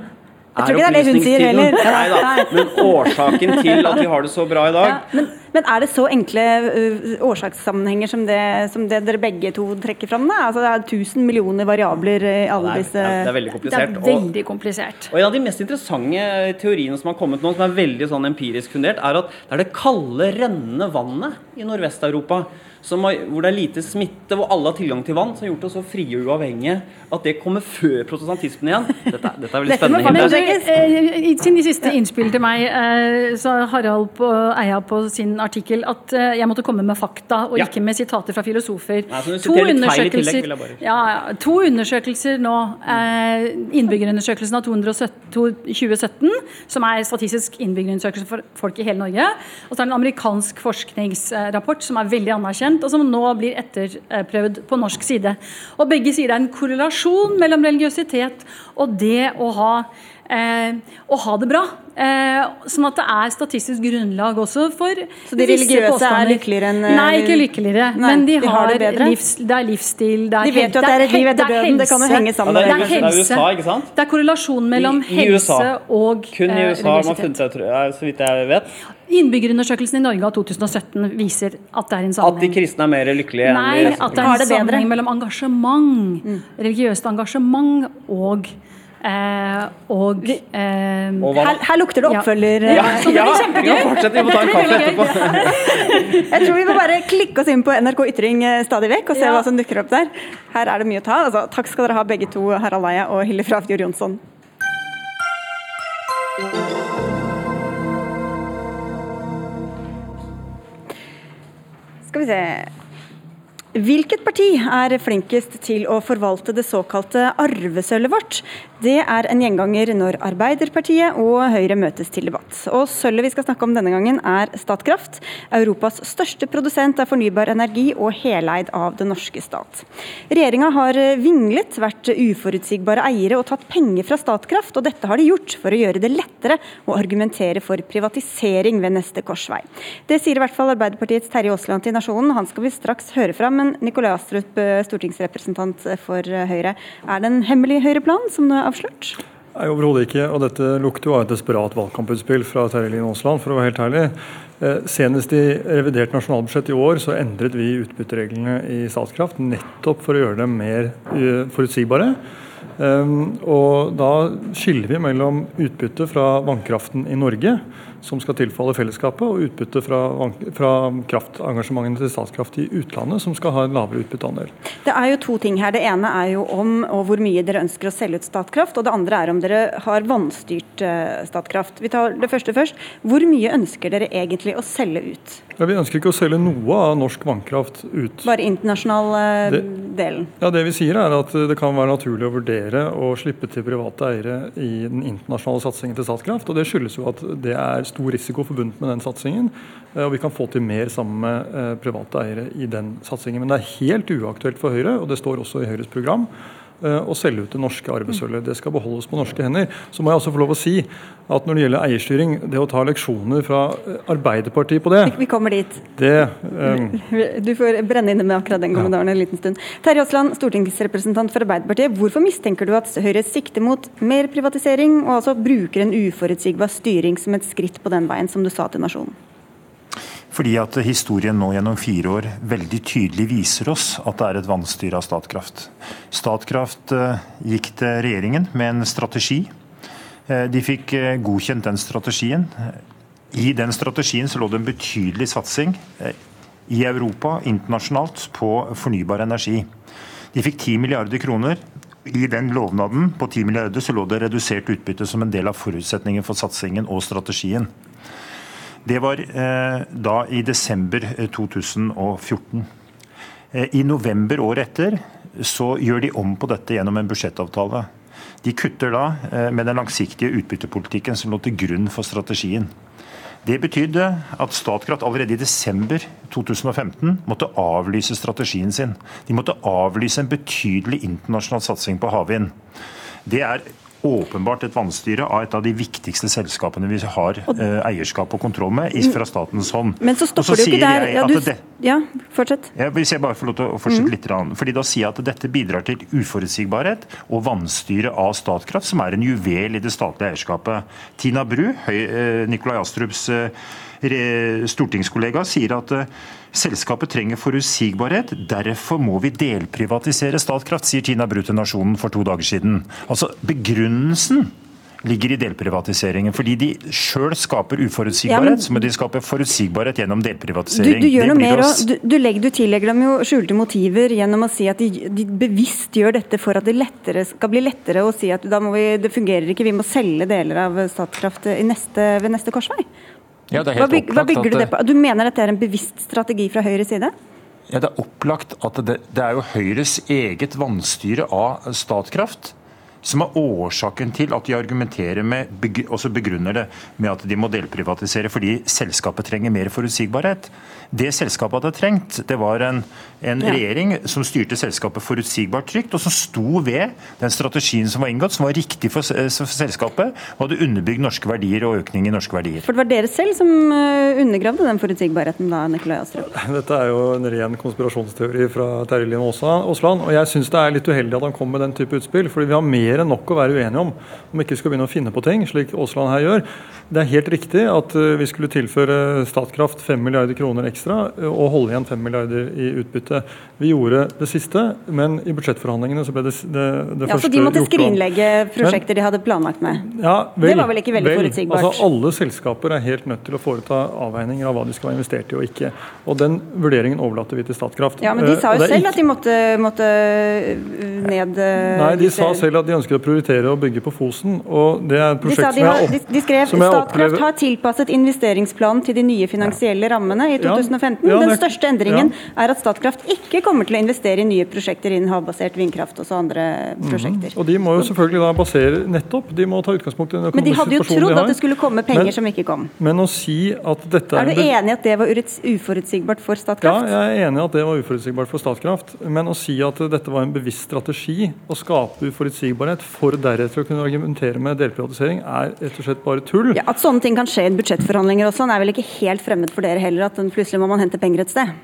Jeg tror ikke det er det hun sier heller. Nei da. Men årsaken til at vi har det så bra i dag Ja, men, men er det så enkle ø, årsakssammenhenger som det, som det dere begge to trekker fram? Da? Altså, det er 1000 millioner variabler i alle det er- disse det er veldig komplisert. Det er veldig komplisert. Og En av de mest interessante teoriene som har kommet nå, som er veldig sånn empirisk fundert, er at det er det kalde, rennende vannet i Nordvest-Europa har, hvor det er lite smitte, hvor alle har tilgang til vann, som har gjort oss så frie og uavhengige at det kommer før protestantismen igjen. Dette, dette er veldig Dette spennende. Men du, Hilde. eh, i sin siste innspill til meg Så sa Harald på, Eia på sin artikkel at eh, jeg måtte komme med fakta og Ja. ikke med sitater fra filosofer. Nei, to, i tillegg, bare- ja, ja, to undersøkelser nå. Eh, innbyggerundersøkelsen av 217 2017, som er statistisk innbyggerundersøkelse for folk i hele Norge. Og så er det en amerikansk forskningsrapport som er veldig anerkjent, og som nå blir etterprøvd på norsk side. Og begge sier det er en korrelasjon mellom religiøsitet og det å ha Eh, å ha det bra. Eh, sånn at det er statistisk grunnlag også for Så de religiøse er lykkeligere enn, eh, Nei, ikke lykkeligere. Nei, men de, de har har, det bedre. livs, det er livsstil, det er De vet jo at det er et liv etter døden, det kan jo henge sammen. Ja, det er- med det. Er USA, ikke sant? Det er korrelasjon mellom I- i helse og Kun i eh, USA har man funnet det, tror jeg, så vidt jeg vet, Innbyggerundersøkelsen i Norge av 2017 viser at det er en sammenheng. at de kristne er mer lykkelige Nei, enn de at det er en sammenheng mellom engasjement, religiøst engasjement og eh, og eh, Og hva- Her, her lukter det oppfølger. Ja, ja, Så det ja, vi må fortsette, vi må ta en kaffe etterpå. Jeg tror vi må bare klikke oss inn på NRK Ytring eh, stadig vekk og se Ja. hva som dukker opp der. Her er det mye å ta. Altså, takk skal dere ha begge to, Harald Eia og Hilde Frafjord Jonsson. Skal vi se Hvilket parti er flinkest til å forvalte det såkalte arvesølvet vårt? Det er en gjenganger når Arbeiderpartiet og Høyre møtes til debatt. Og sølvet vi skal snakke om denne gangen er Statkraft, Europas største produsent av fornybar energi og heleid av det norske stat. Regjeringa har vinglet, vært uforutsigbare eiere og tatt penger fra Statkraft, og dette har de gjort for å gjøre det lettere å argumentere for privatisering ved neste korsvei. Det sier i hvert fall Arbeiderpartiets Terje Aasland til Nasjonen, han skal vi straks høre fra. Men Nikolai Astrup, eh, stortingsrepresentant for eh, Høyre, er det en hemmelig Høyre-plan som nå er avslørt? Nei, overhodet ikke. Og dette lukter jo av et desperat valgkamputspill fra Terje Lien Aasland, for å være helt ærlig. Eh, senest i revidert nasjonalbudsjett i år så endret vi utbyttereglene i Statskraft nettopp for å gjøre dem mer forutsigbare. Og da skiller vi mellom utbytte fra vannkraften i Norge, som skal tilfalle fellesskapet, og utbytte fra, fra kraftengasjementene til Statskraft i utlandet, som skal ha en lavere utbytteandel. Det er jo to ting her. Det ene er jo om og hvor mye dere ønsker å selge ut Statkraft. Og det andre er om dere har vannstyrt eh, Statkraft. Vi tar det første først. Hvor mye ønsker dere egentlig å selge ut? Ja, vi ønsker ikke å selge noe av norsk vannkraft ut. Bare internasjonal eh, Det- delen. Ja, Det vi sier er at det kan være naturlig å vurdere å slippe til private eiere i den internasjonale satsingen til Statkraft. og Det skyldes jo at det er stor risiko forbundet med den satsingen. eh, Og vi kan få til mer sammen med eh, private eiere i den satsingen. Men det er helt uaktuelt for Høyre, og det står også i Høyres program, eh, å selge ut det norske arvesølvet. Det skal beholdes på norske hender. Så må jeg også få lov å si at når det gjelder eierstyring, det å ta leksjoner fra eh, Arbeiderpartiet på det, Vi kommer dit. det um... Du får brenne inne med akkurat den kommentaren en liten stund. Terje Aasland, stortingsrepresentant for Arbeiderpartiet. Hvorfor mistenker du at Høyre sikter mot mer privatisering, og altså bruker en uforutsigbar styring som et skritt på den veien, som du sa til Nasjonen? Fordi at historien nå gjennom fire år veldig tydelig viser oss at det er et vanstyre av Statkraft. Statkraft eh, gikk til regjeringen med en strategi. Eh, De fikk eh, godkjent den strategien. I den strategien så lå det en betydelig satsing i Europa internasjonalt på fornybar energi. De fikk 10 milliarder kroner. I den lovnaden på 10 milliarder så lå det redusert utbytte som en del av forutsetningen for satsingen og strategien. Det var eh, da i desember 2014. Eh, I november året etter så gjør de om på dette gjennom en budsjettavtale. De kutter da eh, med den langsiktige utbyttepolitikken som lå til grunn for strategien. Det betydde at Statkraft allerede i desember 2015 måtte avlyse strategien sin. De måtte avlyse en betydelig internasjonal satsing på havvind. Det er åpenbart et vanstyre av et av de viktigste selskapene vi har eh, eierskap og kontroll med fra statens hånd. Men så stopper du ikke der. Ja, du, det, ja, fortsett. Jeg, hvis jeg bare får lov til å fortsette mm. litt. Fordi Da sier jeg at dette bidrar til uforutsigbarhet og vanstyre av Statkraft, som er en juvel i det statlige eierskapet. Tina Bru, eh, Nikolai Astrups eh, stortingskollega, sier at eh, selskapet trenger forutsigbarhet. Derfor må vi delprivatisere Statkraft, sier Tina Bru til Nasjonen for to dager siden. Altså, Begrunnelsen ligger i delprivatiseringen. Fordi de sjøl skaper uforutsigbarhet, ja, men, så må de skape forutsigbarhet gjennom delprivatisering. Du, du gjør noe mer, du, du, legger, du, tillegger dem jo skjulte motiver gjennom å si at de, de, bevisst gjør dette for at det lettere, skal bli lettere å si at vi, det fungerer ikke, vi må selge deler av Statkraft neste, ved neste korsvei. Ja, hva, byg, hva, bygger du det på? Du mener dette er en bevisst strategi fra Høyres side? Ja, Det er opplagt at det, det er jo Høyres eget vanstyre av Statkraft som er årsaken til at de argumenterer med, også begrunner det med at de må delprivatisere fordi selskapet trenger mer forutsigbarhet. Det selskapet hadde trengt, det var en, en ja. regjering som styrte selskapet forutsigbart trygt, og som sto ved den strategien som var inngått, som var riktig for, for selskapet, og hadde underbygd norske verdier og økning i norske verdier. For det var dere selv som eh, undergravde den forutsigbarheten da, Nikolai Astrup? Dette er jo en ren konspirasjonsteori fra Terje Lien Aasland, og jeg syns det er litt uheldig at han kom med den type utspill, fordi vi har mer enn nok å være uenige om, om vi ikke skal begynne å finne på ting, slik Aasland her gjør. Det er helt riktig at eh, vi skulle tilføre Statkraft 5 milliarder kroner ekstra eh, og holde igjen 5 milliarder i utbytte. Vi gjorde det siste, men i budsjettforhandlingene så ble det, det, det ja, første gjort. Så de måtte skrinlegge prosjekter men, de hadde planlagt med? Ja, vel, det var vel ikke veldig vel, forutsigbart? Altså, alle selskaper er helt nødt til å foreta avveininger av hva de skal ha investert i og ikke. Og den vurderingen overlater vi til Statkraft. Ja, Men de sa jo selv ikke... at de måtte, måtte ned Nei, de sa selv at de ønsket å prioritere å bygge på Fosen. og det er et prosjekt de, sa, de, har, de, de skrev, som jeg Statkraft har tilpasset investeringsplanen til de nye finansielle rammene i 2015. Ja, ja, Den største endringen er at Statkraft ikke kommer til å investere i nye prosjekter innen havbasert vindkraft og så andre mhm. prosjekter. Mm. Og de må jo selvfølgelig da basere nettopp, de må ta utgangspunkt i den økonomiske situasjonen de har. Men de hadde jo trodd at det skulle komme penger men, som ikke kom. Men å si at dette er Er du enig i at det var uforutsigbart for Statkraft? Ja, jeg er enig i at det var uforutsigbart for Statkraft. Men å si at dette var en bevisst strategi å skape uforutsigbarhet for deretter å kunne argumentere med delprivatisering, er rett og slett bare tull. Ja, At sånne ting kan skje i budsjettforhandlinger også, er vel ikke helt fremmed for dere heller, at plutselig må man hente penger et sted?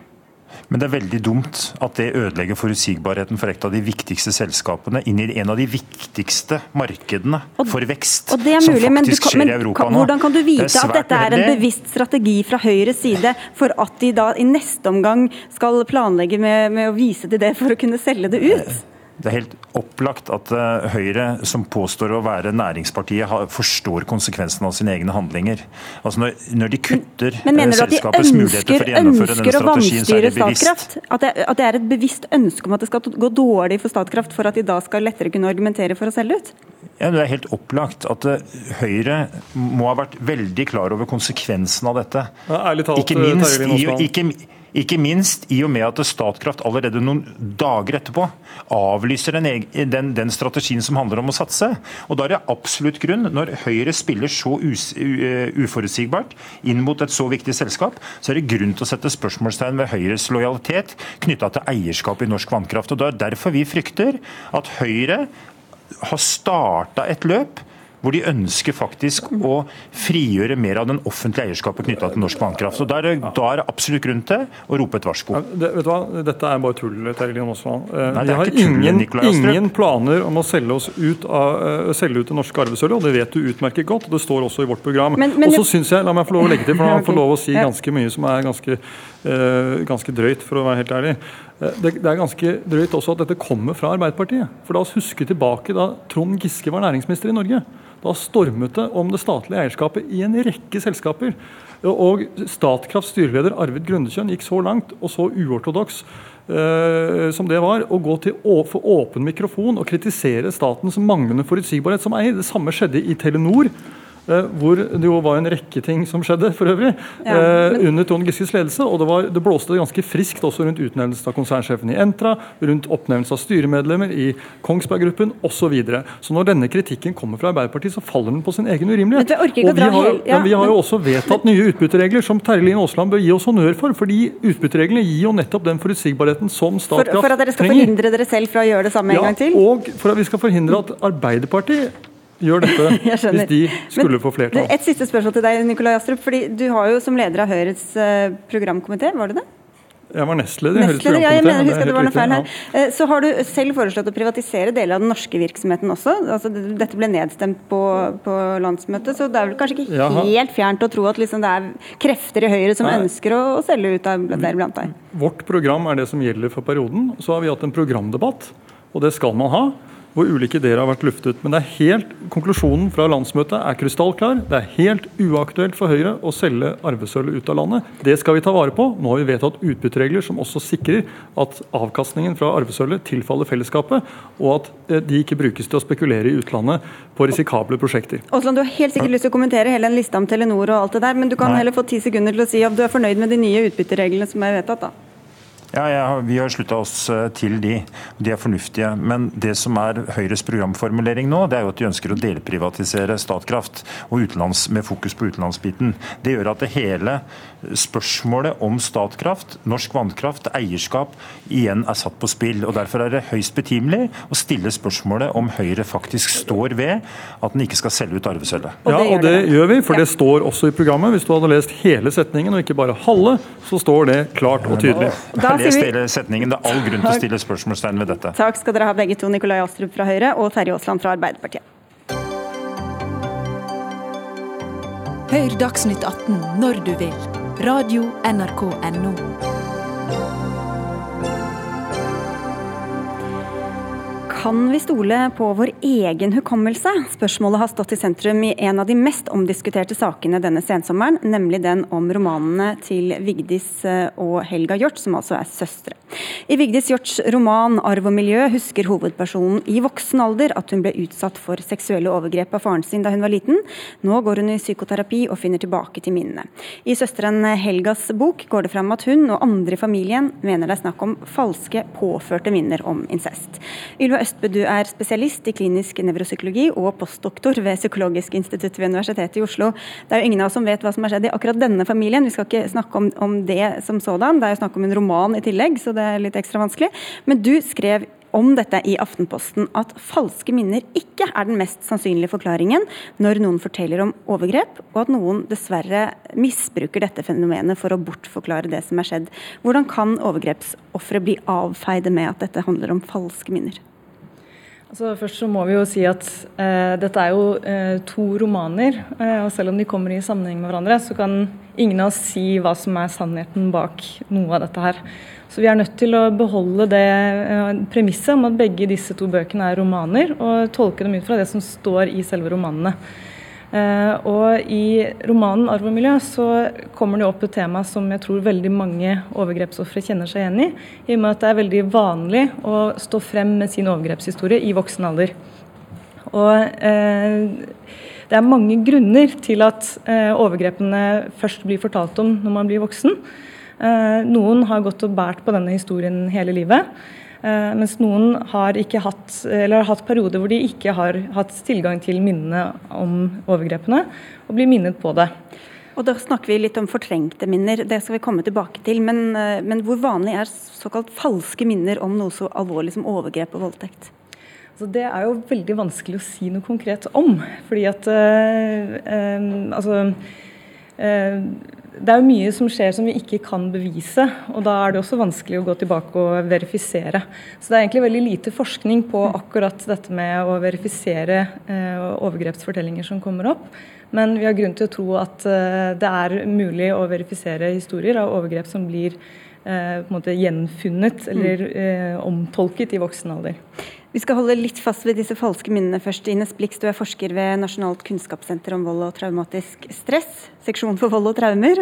Men det er veldig dumt at det ødelegger forutsigbarheten for et av de viktigste selskapene inn i en av de viktigste markedene for vekst og det er mulig, som faktisk kan, skjer i Europa nå. Hvordan kan du vite det at dette er en bevisst strategi fra Høyres side for at de da i neste omgang skal planlegge med, med å vise til det for å kunne selge det ut? Det er helt opplagt at eh, Høyre, som påstår å være næringspartiet, forstår konsekvensen av sine egne handlinger. Altså når, når de kutter Men du at de ønsker, ønsker å vanstyre Statkraft? At det, at det er et bevisst ønske om at det skal gå dårlig for Statkraft, for at de da skal lettere kunne argumentere for å selge ut? Ja, Det er helt opplagt at eh, Høyre må ha vært veldig klar over konsekvensen av dette. Ja, talt, ikke minst i, ikke, ikke minst i og med at Statkraft allerede noen dager etterpå avlyser den, den, den, strategien som handler om å satse. Og Da er det absolutt grunn, når Høyre spiller så us, uforutsigbart inn mot et så viktig selskap, så er det grunn til å sette spørsmålstegn ved Høyres lojalitet knytta til eierskap i norsk vannkraft. Og Det er derfor vi frykter at Høyre har starta et løp hvor de ønsker faktisk å frigjøre mer av den offentlige eierskapet knytta til norsk vannkraft. Så da er, det, da er, det, absolutt grunn til å rope et varsko. Ja, det, vet du hva? Dette er bare tull, Terje Aasland. Eh, vi har ingen, ingen, planer om å selge, oss ut, av, uh, selge ut det norske arvesølvet, og det vet du utmerket godt. og Det står også i vårt program. Og så syns jeg, la meg få lov å legge til, for han får lov å si ganske mye som er ganske, uh, ganske drøyt, for å være helt ærlig. Eh, det, det, er ganske drøyt også at dette kommer fra Arbeiderpartiet. For La oss huske tilbake da Trond Giske var næringsminister i Norge. Da stormet det om det statlige eierskapet i en rekke selskaper. Og Statkrafts styreleder Arvid Grundekjønn gikk så langt og så uortodoks uh, som det var, å gå til for åpen mikrofon og kritisere statens manglende forutsigbarhet som eier. Det samme skjedde i Telenor. Eh, hvor det jo var en rekke ting som skjedde for øvrig, ja, eh, men... under Trond Giskes ledelse. og det, var, det, blåste ganske friskt også rundt utnevnelsen av konsernsjefen i Entra, rundt oppnevnelse av styremedlemmer i Kongsberg Gruppen osv. Så, videre. så når denne kritikken kommer fra Arbeiderpartiet, så faller den på sin egen urimelighet. Og vi har, ja, vi har jo også vedtatt nye utbytteregler som Terje Lien Aasland bør gi oss honnør for. fordi utbyttereglene gir jo nettopp den forutsigbarheten som Statkraft trenger. For, for at dere skal trenger. forhindre dere selv fra å gjøre det samme en gang til? Og for at vi skal forhindre at Arbeiderpartiet gjør dette hvis de skulle Men, få flertall. Et siste spørsmål til deg, Nikolai Astrup. fordi Du har jo som leder av Høyres uh, programkomité, var det det? Jeg var nestleder i Høyres programkomité. Ja, jeg mener, husker det var noe feil her. Ja. Eh, så har du selv foreslått å privatisere deler av den norske virksomheten også. Altså, dette ble nedstemt på, på, landsmøtet, så det er vel kanskje ikke Jaha. helt fjernt å tro at liksom det er krefter i Høyre som Nei. ønsker å, å, selge ut av dere blant deg? Vårt program er det som gjelder for perioden. Så har vi hatt en programdebatt, og det skal man ha hvor ulike ideer har vært luftet. Men det er helt, konklusjonen fra landsmøtet er krystallklar. Det er helt uaktuelt for Høyre å selge arvesølvet ut av landet. Det skal vi ta vare på. Nå har vi vedtatt utbytteregler som også sikrer at avkastningen fra arvesølvet tilfaller fellesskapet, og at eh, de ikke brukes til å spekulere i utlandet på risikable prosjekter. Åsland, Du har helt sikkert lyst til å kommentere hele en liste om Telenor og alt det der, men du kan Nei. heller få ti sekunder til å si om du er fornøyd med de nye utbyttereglene som er vedtatt. da. Ja, ja, Vi har slutta oss eh, til de. De er fornuftige. Men det som er Høyres programformulering nå, det er jo at de ønsker å delprivatisere Statkraft, og utenlands, med fokus på utenlandsbiten. Det gjør at det hele spørsmålet om Statkraft, norsk vannkraft, eierskap, igjen er satt på spill. og Derfor er det høyst betimelig å stille spørsmålet om Høyre faktisk står ved at den ikke skal selge ut arvesølvet. Ja, og det gjør vi, for det står også i programmet. Hvis du hadde lest hele setningen og ikke bare halve, så står det klart og tydelig. Da les hele setningen. Det er all grunn til å stille spørsmålstegn ved dette. Takk skal dere ha begge to, Nikolai Astrup fra Høyre og Terje Aasland fra Arbeiderpartiet. Hør Dagsnytt 18 når du vil. Radio NRK Radio.nrk.no. Kan vi stole på vår egen hukommelse? Spørsmålet har stått i sentrum i en av de mest omdiskuterte sakene denne sensommeren, nemlig den om romanene til Vigdis eh, og Helga Hjort, som altså er søstre. I Vigdis Hjorts roman 'Arv og miljø' husker hovedpersonen i voksen alder at hun ble utsatt for seksuelle overgrep av faren sin da hun var liten. Nå går hun i psykoterapi og finner tilbake til minnene. I søsteren Helgas bok går det fram at hun og andre i familien mener det er snakk om falske, påførte minner om incest. Ylva Øst du er spesialist i klinisk nevropsykologi og postdoktor ved Psykologisk institutt ved Universitetet i Oslo. Det er jo ingen av oss som vet hva som har skjedd i akkurat denne familien. Vi skal ikke snakke om, om det som sådan. Det er jo snakk om en roman i tillegg, så det er litt ekstra vanskelig. Men du skrev om dette i Aftenposten at falske minner ikke er den mest sannsynlige forklaringen når noen forteller om overgrep, og at noen dessverre misbruker dette fenomenet for å bortforklare det som er skjedd. Hvordan kan overgrepsofre bli avfeide med at dette handler om falske minner? Altså, først så må vi jo si at eh, dette er jo eh, to romaner. Eh, og selv om de kommer i sammenheng med hverandre, så kan ingen av oss si hva som er sannheten bak noe av dette her. Så vi er nødt til å beholde det eh, premisset om at begge disse to bøkene er romaner, og tolke dem ut fra det som står i selve romanene. Uh, og I romanen 'Arv og miljø' så kommer det opp et tema som jeg tror veldig mange overgrepsofre kjenner seg igjen i, i og med at det er veldig vanlig å stå frem med sin overgrepshistorie i voksen alder. Og eh, Det er mange grunner til at eh, overgrepene først blir fortalt om når man blir voksen. noen har gått og båret på denne historien hele livet. Uh, mens noen har, hatt, har hatt perioder hvor de ikke har hatt tilgang til minnene om overgrepene, og blir minnet på det. Og Da snakker vi litt om fortrengte minner, det skal vi komme tilbake til. Men, uh, men hvor vanlig er såkalt falske minner om noe så alvorlig som overgrep og voldtekt? Altså, det er jo veldig vanskelig å si noe konkret om. fordi at uh, altså det er jo mye som skjer som vi ikke kan bevise, og da er det også vanskelig å gå tilbake og verifisere. Så det er egentlig veldig lite forskning på akkurat dette med å verifisere eh, overgrepsfortellinger som kommer opp. Men vi har grunn til å tro at eh, det er mulig å verifisere historier av overgrep som blir på en måte gjenfunnet eller eh, omtolket i voksen alder. Vi skal holde litt fast ved disse falske minnene først. Ines Blix, du er forsker ved Nasjonalt kunnskapssenter om vold og traumatisk stress, seksjon for vold og traumer.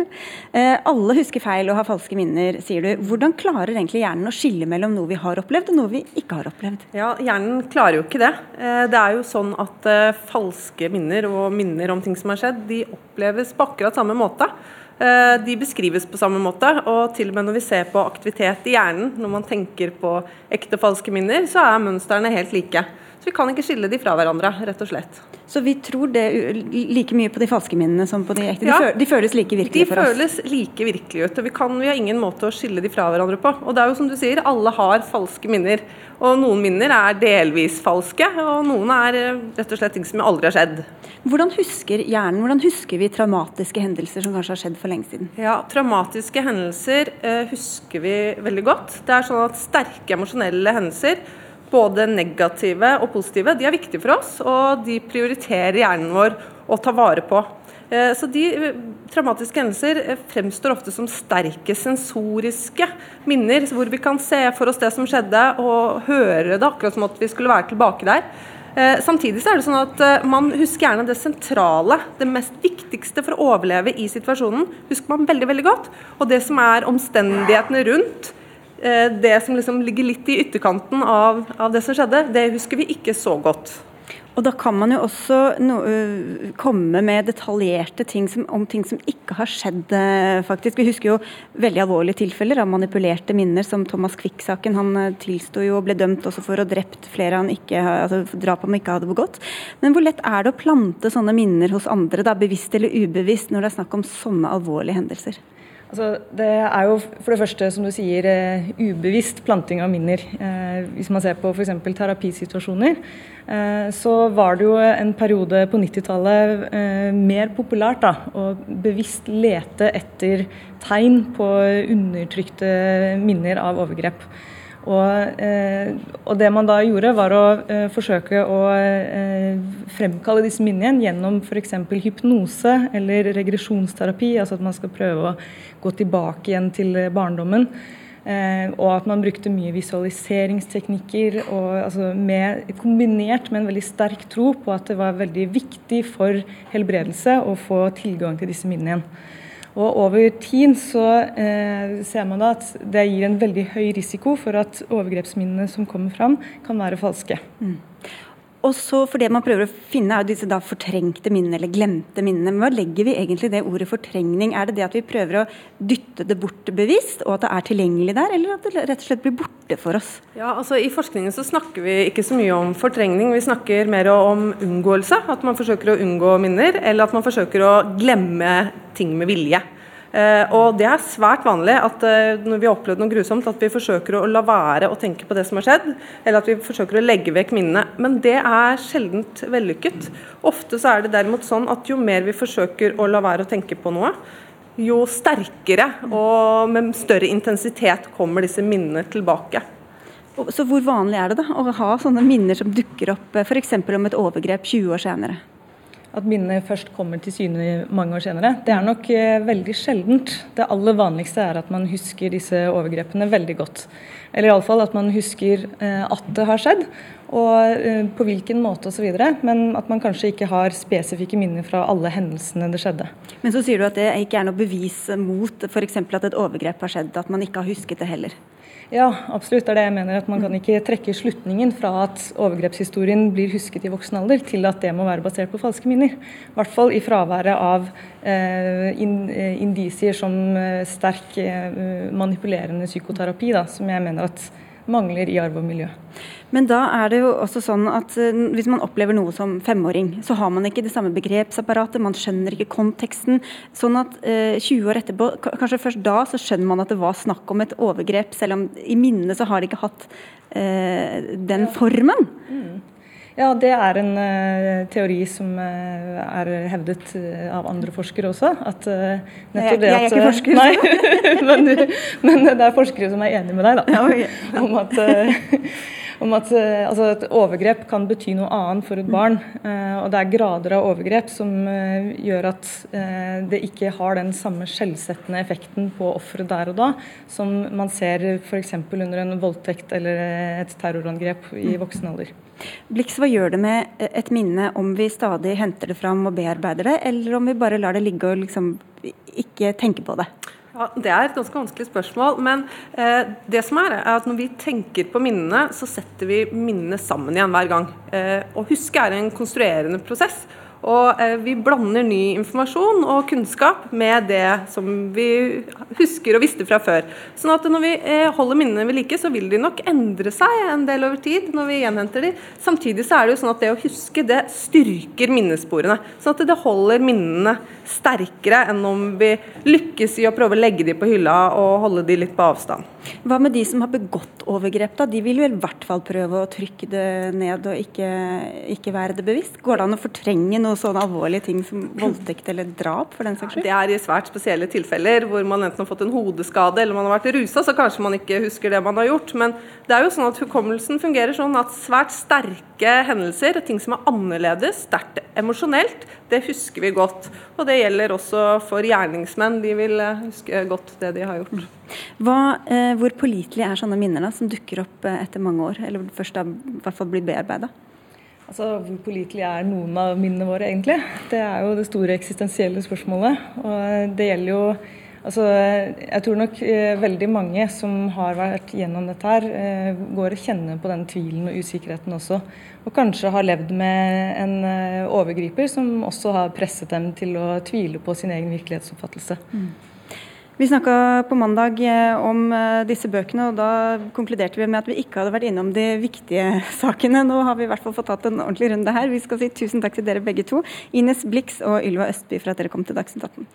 Eh, alle husker feil og har falske minner, sier du. Hvordan klarer egentlig hjernen å skille mellom noe vi har opplevd og noe vi ikke har opplevd? Ja, Hjernen klarer jo ikke det. Eh, det er jo sånn at eh, falske minner og minner om ting som har skjedd, de oppleves på akkurat samme måte. Eh, de beskrives på samme måte, og til og med når vi ser på aktivitet i hjernen, når man tenker på ekte og falske minner, så er mønstrene helt like. Så vi kan ikke skille de fra hverandre, rett og slett. Så vi tror det like mye på de falske minnene som på de ekte? Ja, de, føles like virkelige for oss? De føles like virkelige ut. og vi, kan, vi har ingen måte å skille de fra hverandre på. Og det er jo som du sier, alle har falske minner. Og noen minner er delvis falske, og noen er eh, rett og slett ting som aldri har skjedd. Hvordan husker hjernen, hvordan husker vi traumatiske hendelser som kanskje har skjedd for lenge siden? Ja, Traumatiske hendelser eh, husker vi veldig godt. Det er sånn at Sterke emosjonelle hendelser både negative og positive, de er viktige for oss, og de prioriterer hjernen vår å ta vare på. Eh, så de eh, traumatiske hendelser eh, fremstår ofte som sterke sensoriske minner, hvor vi kan se for oss det som skjedde og høre det akkurat som at vi skulle være tilbake der. Samtidig så er det sånn at man husker gjerne det sentrale, det mest viktigste for å overleve i situasjonen, husker man veldig veldig godt. Og det som er omstendighetene rundt, det som liksom ligger litt i ytterkanten av, av, det som skjedde, det husker vi ikke så godt. Og da kan man jo også no, uh, komme med detaljerte ting som, om ting som ikke har skjedd, uh, faktisk. Vi husker jo veldig alvorlige tilfeller av manipulerte minner, som Thomas Quick-saken. Han tilsto jo og ble dømt også for å drept flere han ikke, altså drap han ikke hadde begått. Men hvor lett er det å plante sånne minner hos andre, da, bevisst eller ubevisst, når det er snakk om sånne alvorlige hendelser? Altså, det er jo for det første, som du sier, uh, ubevisst planting av minner. Uh, hvis man ser på f.eks. terapisituasjoner, uh, så var det jo en periode på 90-tallet mer populært da, å bevisst lete etter tegn på undertrykte minner av overgrep. Og, eh, og, det man da gjorde, var å eh, forsøke å eh, fremkalle disse minnene gjennom f.eks. hypnose eller regresjonsterapi, altså at man skal prøve å gå tilbake igjen til barndommen. Og at man brukte mye visualiseringsteknikker, og, altså med, kombinert med en veldig sterk tro på at det var veldig viktig for helbredelse å få tilgang til disse minnene igjen. Og over tid så eh, ser man da at det gir en veldig høy risiko for at overgrepsminnene som kommer fram, kan være falske. Mm. Og så for det man prøver å finne, er disse da fortrengte minnene, eller glemte minnene. Men hva legger vi egentlig i det ordet fortrengning? Er det det at vi prøver å dytte det bort bevisst, og at det er tilgjengelig der, eller at det rett og slett blir borte for oss? Ja, altså I forskningen så snakker vi ikke så mye om fortrengning, vi snakker mer om unngåelse. At man forsøker å unngå minner, eller at man forsøker å glemme ting med vilje. Eh, og Det er svært vanlig at eh, når vi har opplevd noe grusomt, at vi forsøker å la være å tenke på det som har skjedd, eller at vi forsøker å legge vekk minnene. Men det er sjeldent vellykket. Ofte så er det derimot sånn at jo mer vi forsøker å la være å tenke på noe, jo sterkere og med større intensitet kommer disse minnene tilbake. Så hvor vanlig er det da å ha sånne minner som dukker opp f.eks. om et overgrep 20 år senere? At minnet først kommer til syne mange år senere. Det er nok eh, veldig sjeldent. Det aller vanligste er at man husker disse overgrepene veldig godt. Eller iallfall at man husker eh, at det har skjedd, og eh, på hvilken måte osv. Men at man kanskje ikke har spesifikke minner fra alle hendelsene det skjedde. Men så sier du at det ikke er noe bevis mot f.eks. at et overgrep har skjedd, at man ikke har husket det heller? Ja, absolutt. Det er det jeg mener. At man kan ikke trekke slutningen fra at overgrepshistorien blir husket i voksen alder, til at det må være basert på falske minner. I hvert fall i fraværet av eh, eh indisier som eh, sterk eh, manipulerende psykoterapi, da, som jeg mener at mangler i arv og miljø. Men da er det jo også sånn at uh, hvis man opplever noe som femåring, så har man ikke det samme begrepsapparatet, man skjønner ikke konteksten. Sånn at eh, 20 år etterpå, kanskje først da, så skjønner man at det var snakk om et overgrep, selv om i minnet så har det ikke hatt eh, den formen. Mm. Ja, det er en uh, teori som uh, er hevdet uh, av andre forskere også. At, at, jeg er ikke forsker. Nei, men, men, det er forskere som er enig med deg, da. Ja, okay. om at om at eh, altså, et overgrep kan bety noe annet for et barn. Eh, og det er grader av overgrep som eh, gjør at det ikke har den samme skjellsettende effekten på offeret der og da, som man ser f.eks. under en voldtekt eller et terrorangrep i mm. voksen alder. Blix, hva gjør det med et minne om vi stadig henter det fram og bearbeider det, eller om vi bare lar det ligge og liksom ikke tenker på det? Ja, Det er et ganske vanskelig spørsmål. Men eh, det som er, er at når vi tenker på minnene, så setter vi minnene sammen igjen hver gang. Eh, å huske er en konstruerende prosess. Og eh, vi blander ny informasjon og kunnskap med det som vi husker og visste fra før. Sånn at når vi eh, holder minnene ved like, så vil de nok endre seg en del over tid når vi gjenhenter de. Samtidig så er det jo sånn at det å huske, det styrker minnesporene. Sånn at det holder minnene sterkere enn om vi lykkes i å prøve å legge de på hylla og holde de litt på avstand. Hva med de som har begått overgrep, da? De vil jo i hvert fall prøve å trykke det ned og ikke, ikke være det bevisst? Går det an å fortrenge noen sånne alvorlige ting som voldtekt eller drap, for den saks skyld? Det er i svært spesielle tilfeller hvor man enten har fått en hodeskade eller man har vært rusa, så kanskje man ikke husker det man har gjort. Men det er jo sånn at hukommelsen fungerer sånn at svært sterke hendelser, ting som er annerledes, sterkt emosjonelt, det husker vi godt. Og det gjelder også for gjerningsmenn. De vil eh, huske godt det de har gjort. Hva, eh, hvor pålitelige er sånne minner da, som dukker opp eh, etter mange år, eller først da i hvert fall blir bearbeida? Altså, Hvor pålitelige er noen av minnene våre, egentlig? Det er jo det store eksistensielle spørsmålet. Og det gjelder jo Altså, jeg tror nok eh, veldig mange som har vært gjennom dette her, eh, går og kjenner på den tvilen og usikkerheten også. Og kanskje har levd med en eh, overgriper som også har presset dem til å tvile på sin egen virkelighetsoppfattelse. Mm. Vi snakka på mandag eh, om eh, disse bøkene, og da konkluderte vi med at vi ikke hadde vært innom de viktige sakene. Nå har vi i hvert fall fått tatt en ordentlig runde her. Vi skal si tusen takk til dere begge to, Ines Blix og Ylva Østby, for at dere kom til Dagsnytt 18.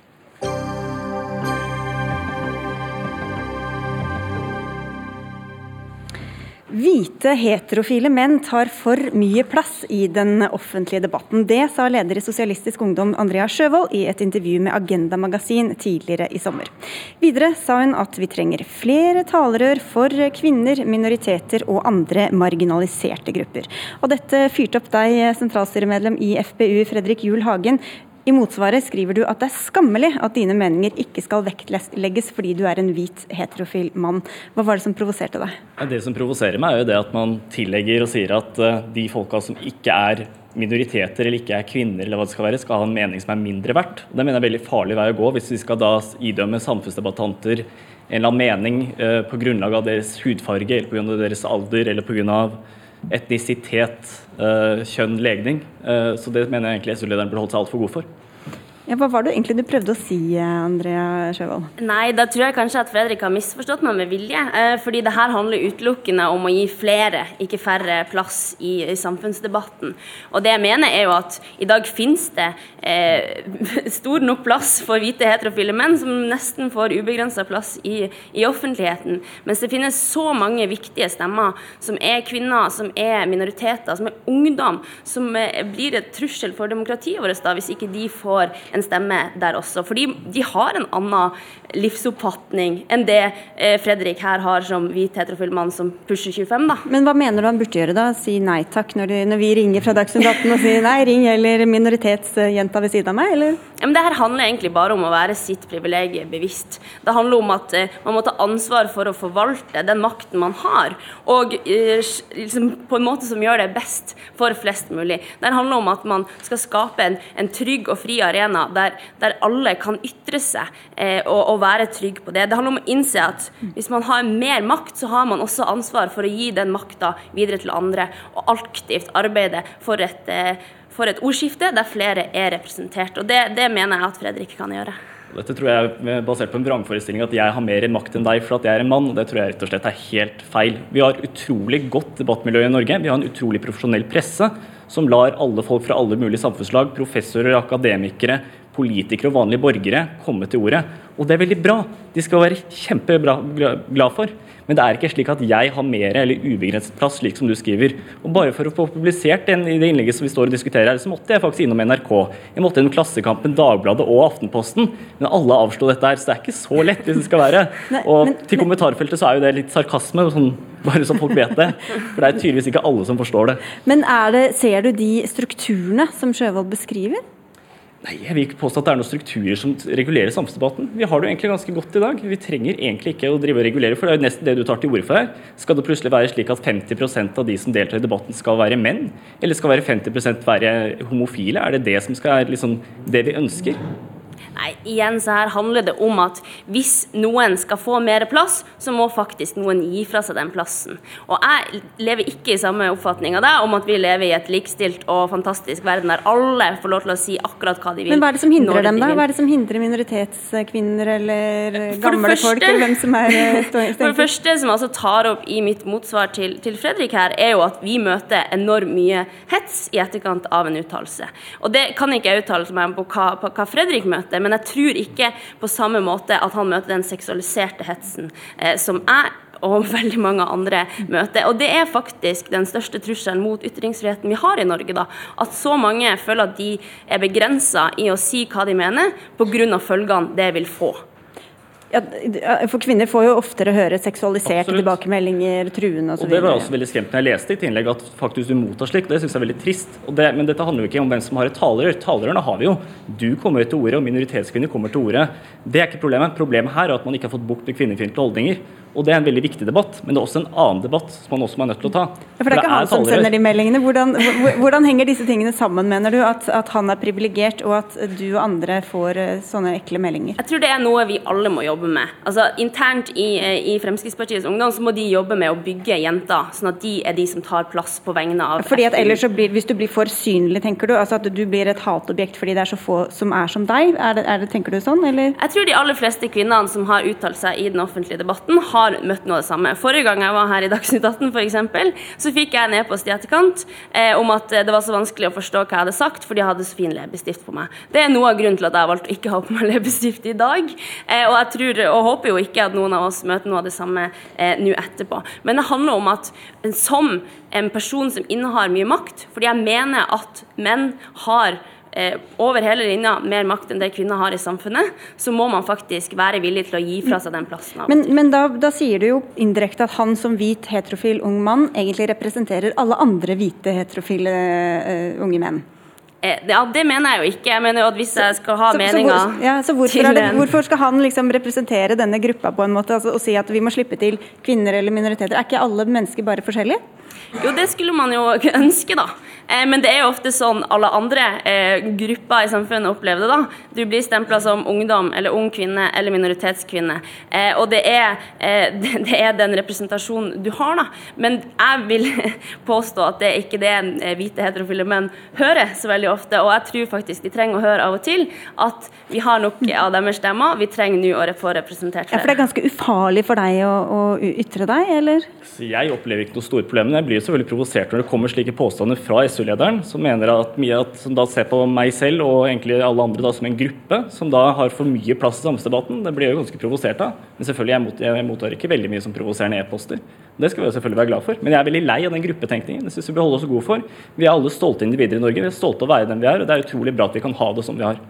Hvite, heterofile menn tar for mye plass i den offentlige debatten. Det sa leder i Sosialistisk Ungdom Andrea Sjøvold i et intervju med Agenda Magasin tidligere i sommer. Videre sa hun at vi trenger flere talerør for kvinner, minoriteter og andre marginaliserte grupper. Og dette fyrte opp deg, sentralstyremedlem i FPU Fredrik Juel Hagen. I motsvaret skriver du at det er skammelig at dine meninger ikke skal vektlegges fordi du er en hvit, heterofil mann. Hva var det som provoserte deg? Det som provoserer meg, er jo det at man tillegger og sier at eh, de folka som ikke er minoriteter eller ikke er kvinner, eller hva det skal være, skal ha en mening som er mindre verdt. Det mener jeg er veldig farlig vei å gå, hvis vi skal da idømme samfunnsdebattanter en eller annen mening eh, på grunnlag av deres hudfarge, eller pga. deres alder, eller pga. etnisitet, kjønn, legning. Eh, så det mener jeg egentlig SU-lederen burde holdt seg altfor god for. Ja, hva var det egentlig du prøvde å si, Andrea Sjøvold? Nei, da tror jeg kanskje at Fredrik har misforstått meg med vilje. Eh, fordi det her handler utelukkende om å gi flere, ikke færre, plass i, samfunnsdebatten. Og det jeg mener er jo at i dag finnes det eh, stor nok plass for hvite heterofile menn som nesten får ubegrensa plass i, i, offentligheten. Mens det finnes så mange viktige stemmer som er kvinner, som er minoriteter, som er ungdom, som eh, blir et trussel for demokratiet vårt da, hvis ikke de får en stemme der også. Fordi de har en annen livsoppfatning enn det eh, Fredrik her har som hvit heterofil mann som pusher 25, da. Men hva mener du han burde gjøre da? Si nei takk når, du, når vi ringer fra Dagsnytt 18 og sier nei, ring eller minoritetsjenta ved siden av meg, eller? Ja, men det her handler egentlig bare om å være sitt privilegium bevisst. Det handler om at uh, man må ta ansvar for å forvalte den makten man har, og uh, liksom, på en måte som gjør det best for flest mulig. Det handler om at man skal skape en, en trygg og fri arena der, der alle kan ytre seg eh, og, og være trygg på det. Det handler om å innse at hvis man har mer makt, så har man også ansvar for å gi den makta videre til andre, og aktivt arbeide for et, eh, for et ordskifte der flere er representert. Og det, det mener jeg at Fredrik kan gjøre. Dette tror jeg er basert på en vrangforestilling at jeg har mer makt enn deg for at jeg er en mann. og Det tror jeg rett og slett er helt feil. Vi har utrolig godt debattmiljø i Norge. Vi har en utrolig profesjonell presse som lar alle folk fra alle mulige samfunnslag, professorer, akademikere, politikere og vanlige borgere komme til ordet. Og det er veldig bra. De skal være kjempebra glad for. Men det er ikke slik at jeg har mer eller ubegrenset plass, slik som du skriver. Og bare for å få publisert den, i det innlegget som vi står og diskuterer her, så måtte jeg faktisk innom NRK. Jeg måtte innom Klassekampen, Dagbladet og Aftenposten. Men alle avslo dette her, så det er ikke så lett hvis det skal være. Og til kommentarfeltet så er jo det litt sarkasme. sånn Bare så folk vet det. For det er tydeligvis ikke alle som forstår det. Men det, ser du de strukturene som Sjøvold beskriver? Nei, Jeg vil ikke påstå at det er noen strukturer som regulerer samfunnsdebatten. Vi har det jo egentlig ganske godt i dag. Vi trenger egentlig ikke å drive og regulere, for det er jo nesten det du tar til orde for her. Skal det plutselig være slik at 50% av de som deltar i debatten skal være menn? Eller skal være 50% være homofile? Er det det som skal være liksom det vi ønsker? Nei, igjen så her handler det om at hvis noen skal få mer plass, så må faktisk noen gi fra seg den plassen. Og jeg lever ikke i samme oppfatning av deg om at vi lever i et likestilt og fantastisk verden der alle får lov til å si akkurat hva de vil. Men hva er det som hindrer dem, da? Hva er det som hindrer minoritetskvinner eller gamle første, folk, eller hvem som er eh, For det første, som jeg altså tar opp i mitt motsvar til, til Fredrik her, er jo at vi møter enormt mye hets i etterkant av en uttalelse. Og det kan ikke jeg uttale meg på hva, på hva Fredrik møter men jeg tror ikke på samme måte at han møter den seksualiserte hetsen eh, som jeg og veldig mange andre møter. Og det er faktisk den største trusselen mot ytringsfriheten vi har i Norge. da, At så mange føler at de er begrensa i å si hva de mener, pga. følgene det vil få. Ja, for Kvinner får jo oftere høre seksualiserte Absolutt. tilbakemeldinger, truende osv. Og Det var også veldig skremt når jeg leste ditt innlegg at faktisk du mottar slikt. Det syns jeg er veldig trist. Det, men dette handler jo ikke om hvem som har et talerør. Talerørene har vi jo. Du kommer til ordet, og minoritetskvinner kommer til ordet. Det er ikke problemet. Problemet her er at man ikke har fått bukt med kvinnefiendtlige holdninger. Og Det er en veldig viktig debatt, men det er også en annen debatt som man også er nødt til å ta. Ja, for Det er ikke han som sender de meldingene. Hvordan, hvordan, henger disse tingene sammen, mener du? At, at han er privilegert, og at du og andre får eh, sånne ekle meldinger? Jeg tror det er noe vi alle må jobbe med. Altså Internt i, eh, i Fremskrittspartiets Ungdom så må de jobbe med å bygge jenter, sånn at de er de som tar plass på vegne av Fordi at ellers så blir, Hvis du blir for synlig, tenker du? Altså at du blir et hatobjekt fordi det er så få som er som deg? Er det, er det, tenker du sånn, eller? Jeg tror de aller fleste kvinnene som har uttalt seg i den offentlige debatten, har møtt noe av det samme. Forrige gang jeg var her i Dagsnytt 18 f.eks., så fikk jeg en e-post i etterkant eh, om at det var så vanskelig å forstå hva jeg hadde sagt, fordi jeg hadde så fin leppestift på meg. Det er noe av grunnen til at jeg valgte å ikke ha på meg leppestift i dag. Eh, og jeg tror, og håper jo ikke at noen av oss møter noe av det samme eh, nå etterpå. Men det handler om at som en person som innehar mye makt, fordi jeg mener at menn har eh, over hele linja mer makt enn det kvinner har i samfunnet, så må man faktisk være villig til å gi fra seg den plassen. Men, men da, da, sier du jo indirekte at han som hvit heterofil ung mann egentlig representerer alle andre hvite heterofile uh, unge menn. Eh, ja, Det mener jeg jo ikke. Jeg mener jo at Hvis jeg skal ha meninger ja, så hvorfor, det, hvorfor, skal han liksom representere denne gruppa på en måte altså, og si at vi må slippe til kvinner eller minoriteter? Er ikke alle mennesker bare forskjellige? Jo, det skulle man jo ønske, da. Eh, men det er jo ofte sånn alle andre eh, grupper i samfunnet opplever det. da. Du blir stempla som ungdom eller ung kvinne eller minoritetskvinne. Eh, og det er, eh, det er, den representasjonen du har, da. Men jeg vil påstå at det er ikke det eh, hvite heterofile menn hører så veldig ofte. Og jeg tror faktisk de trenger å høre av og til at vi har nok av deres stemmer. Vi trenger nå å få representert flere. Ja, For det er ganske ufarlig for deg å, å ytre deg, eller? Jeg opplever ikke noe store problemer. Jeg blir selvfølgelig provosert når det kommer slike påstander fra SU-lederen, som mener at mye at, som da ser på meg selv og egentlig alle andre da som en gruppe, som da har for mye plass i samfunnsdebatten. Det blir jo ganske provosert av. Men selvfølgelig, jeg, mot, jeg mottar ikke veldig mye som provoserende e-poster. Det skal vi selvfølgelig være glad for. Men jeg er veldig lei av den gruppetenkningen. Det syns vi bør holde oss gode for. Vi er alle stolte individer i Norge. Vi er stolte av å være den vi er, og det er utrolig bra at vi kan ha det som vi har.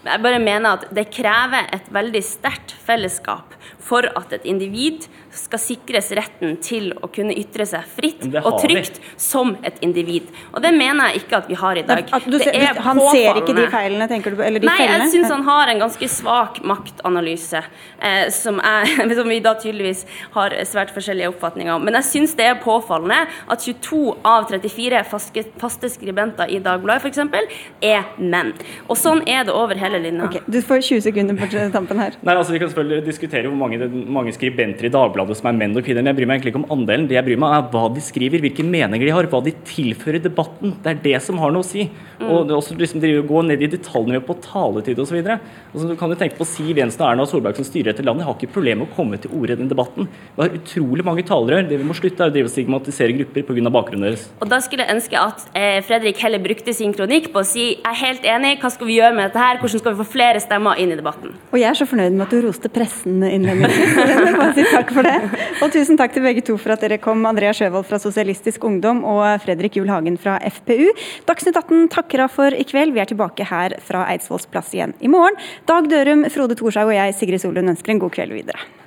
Jeg bare mener at det krever et veldig sterkt fellesskap for at et individ skal sikres retten til å kunne ytre seg fritt og trygt vi. som et individ. Og det mener jeg ikke at vi har i dag. Du, han ser ikke de feilene, tenker du? Eller de Nei, feilene? jeg syns han har en ganske svak maktanalyse, eh, som, er, som, vi da tydeligvis har svært forskjellige oppfatninger om. Men jeg syns det er påfallende at 22 av 34 faste, faste skribenter i Dagbladet f.eks. er menn. Og sånn er det over hele linja. Okay, du får 20 sekunder på tampen her. Nei, altså Vi kan selvfølgelig diskutere hvor mange, mange skribenter i Dagbladet Dagbladet som er menn og kvinner. Men jeg bryr meg egentlig ikke om andelen. Det jeg bryr meg er hva de skriver, hvilke meninger de har, hva de tilfører debatten. Det er det som har noe å si. Mm. Og det også liksom drive, gå ned i detaljene på taletid osv. Altså, du kan jo tenke på Siv Jensen og Erna Solberg som styrer dette landet. Jeg har ikke problemer med å komme til orde i den debatten. Vi har utrolig mange talerør. Det vi må slutte, er å drive og stigmatisere grupper pga. bakgrunnen deres. Og da skulle jeg ønske at eh, Fredrik heller brukte sin kronikk på å si jeg er helt enig, hva skal vi gjøre med dette her, hvordan skal vi få flere stemmer inn i debatten? Og jeg er så fornøyd med at du roste pressen innledningsvis. takk for det. Og tusen takk til begge to for at dere kom, Andrea Sjøvold fra Sosialistisk Ungdom og Fredrik Juel Hagen fra FPU. Dagsnytt 18 takker av for i kveld. Vi er tilbake her fra Eidsvolls plass igjen i morgen. Dag Dørum, Frode Thorshaug og jeg, Sigrid Solund, ønsker en god kveld videre.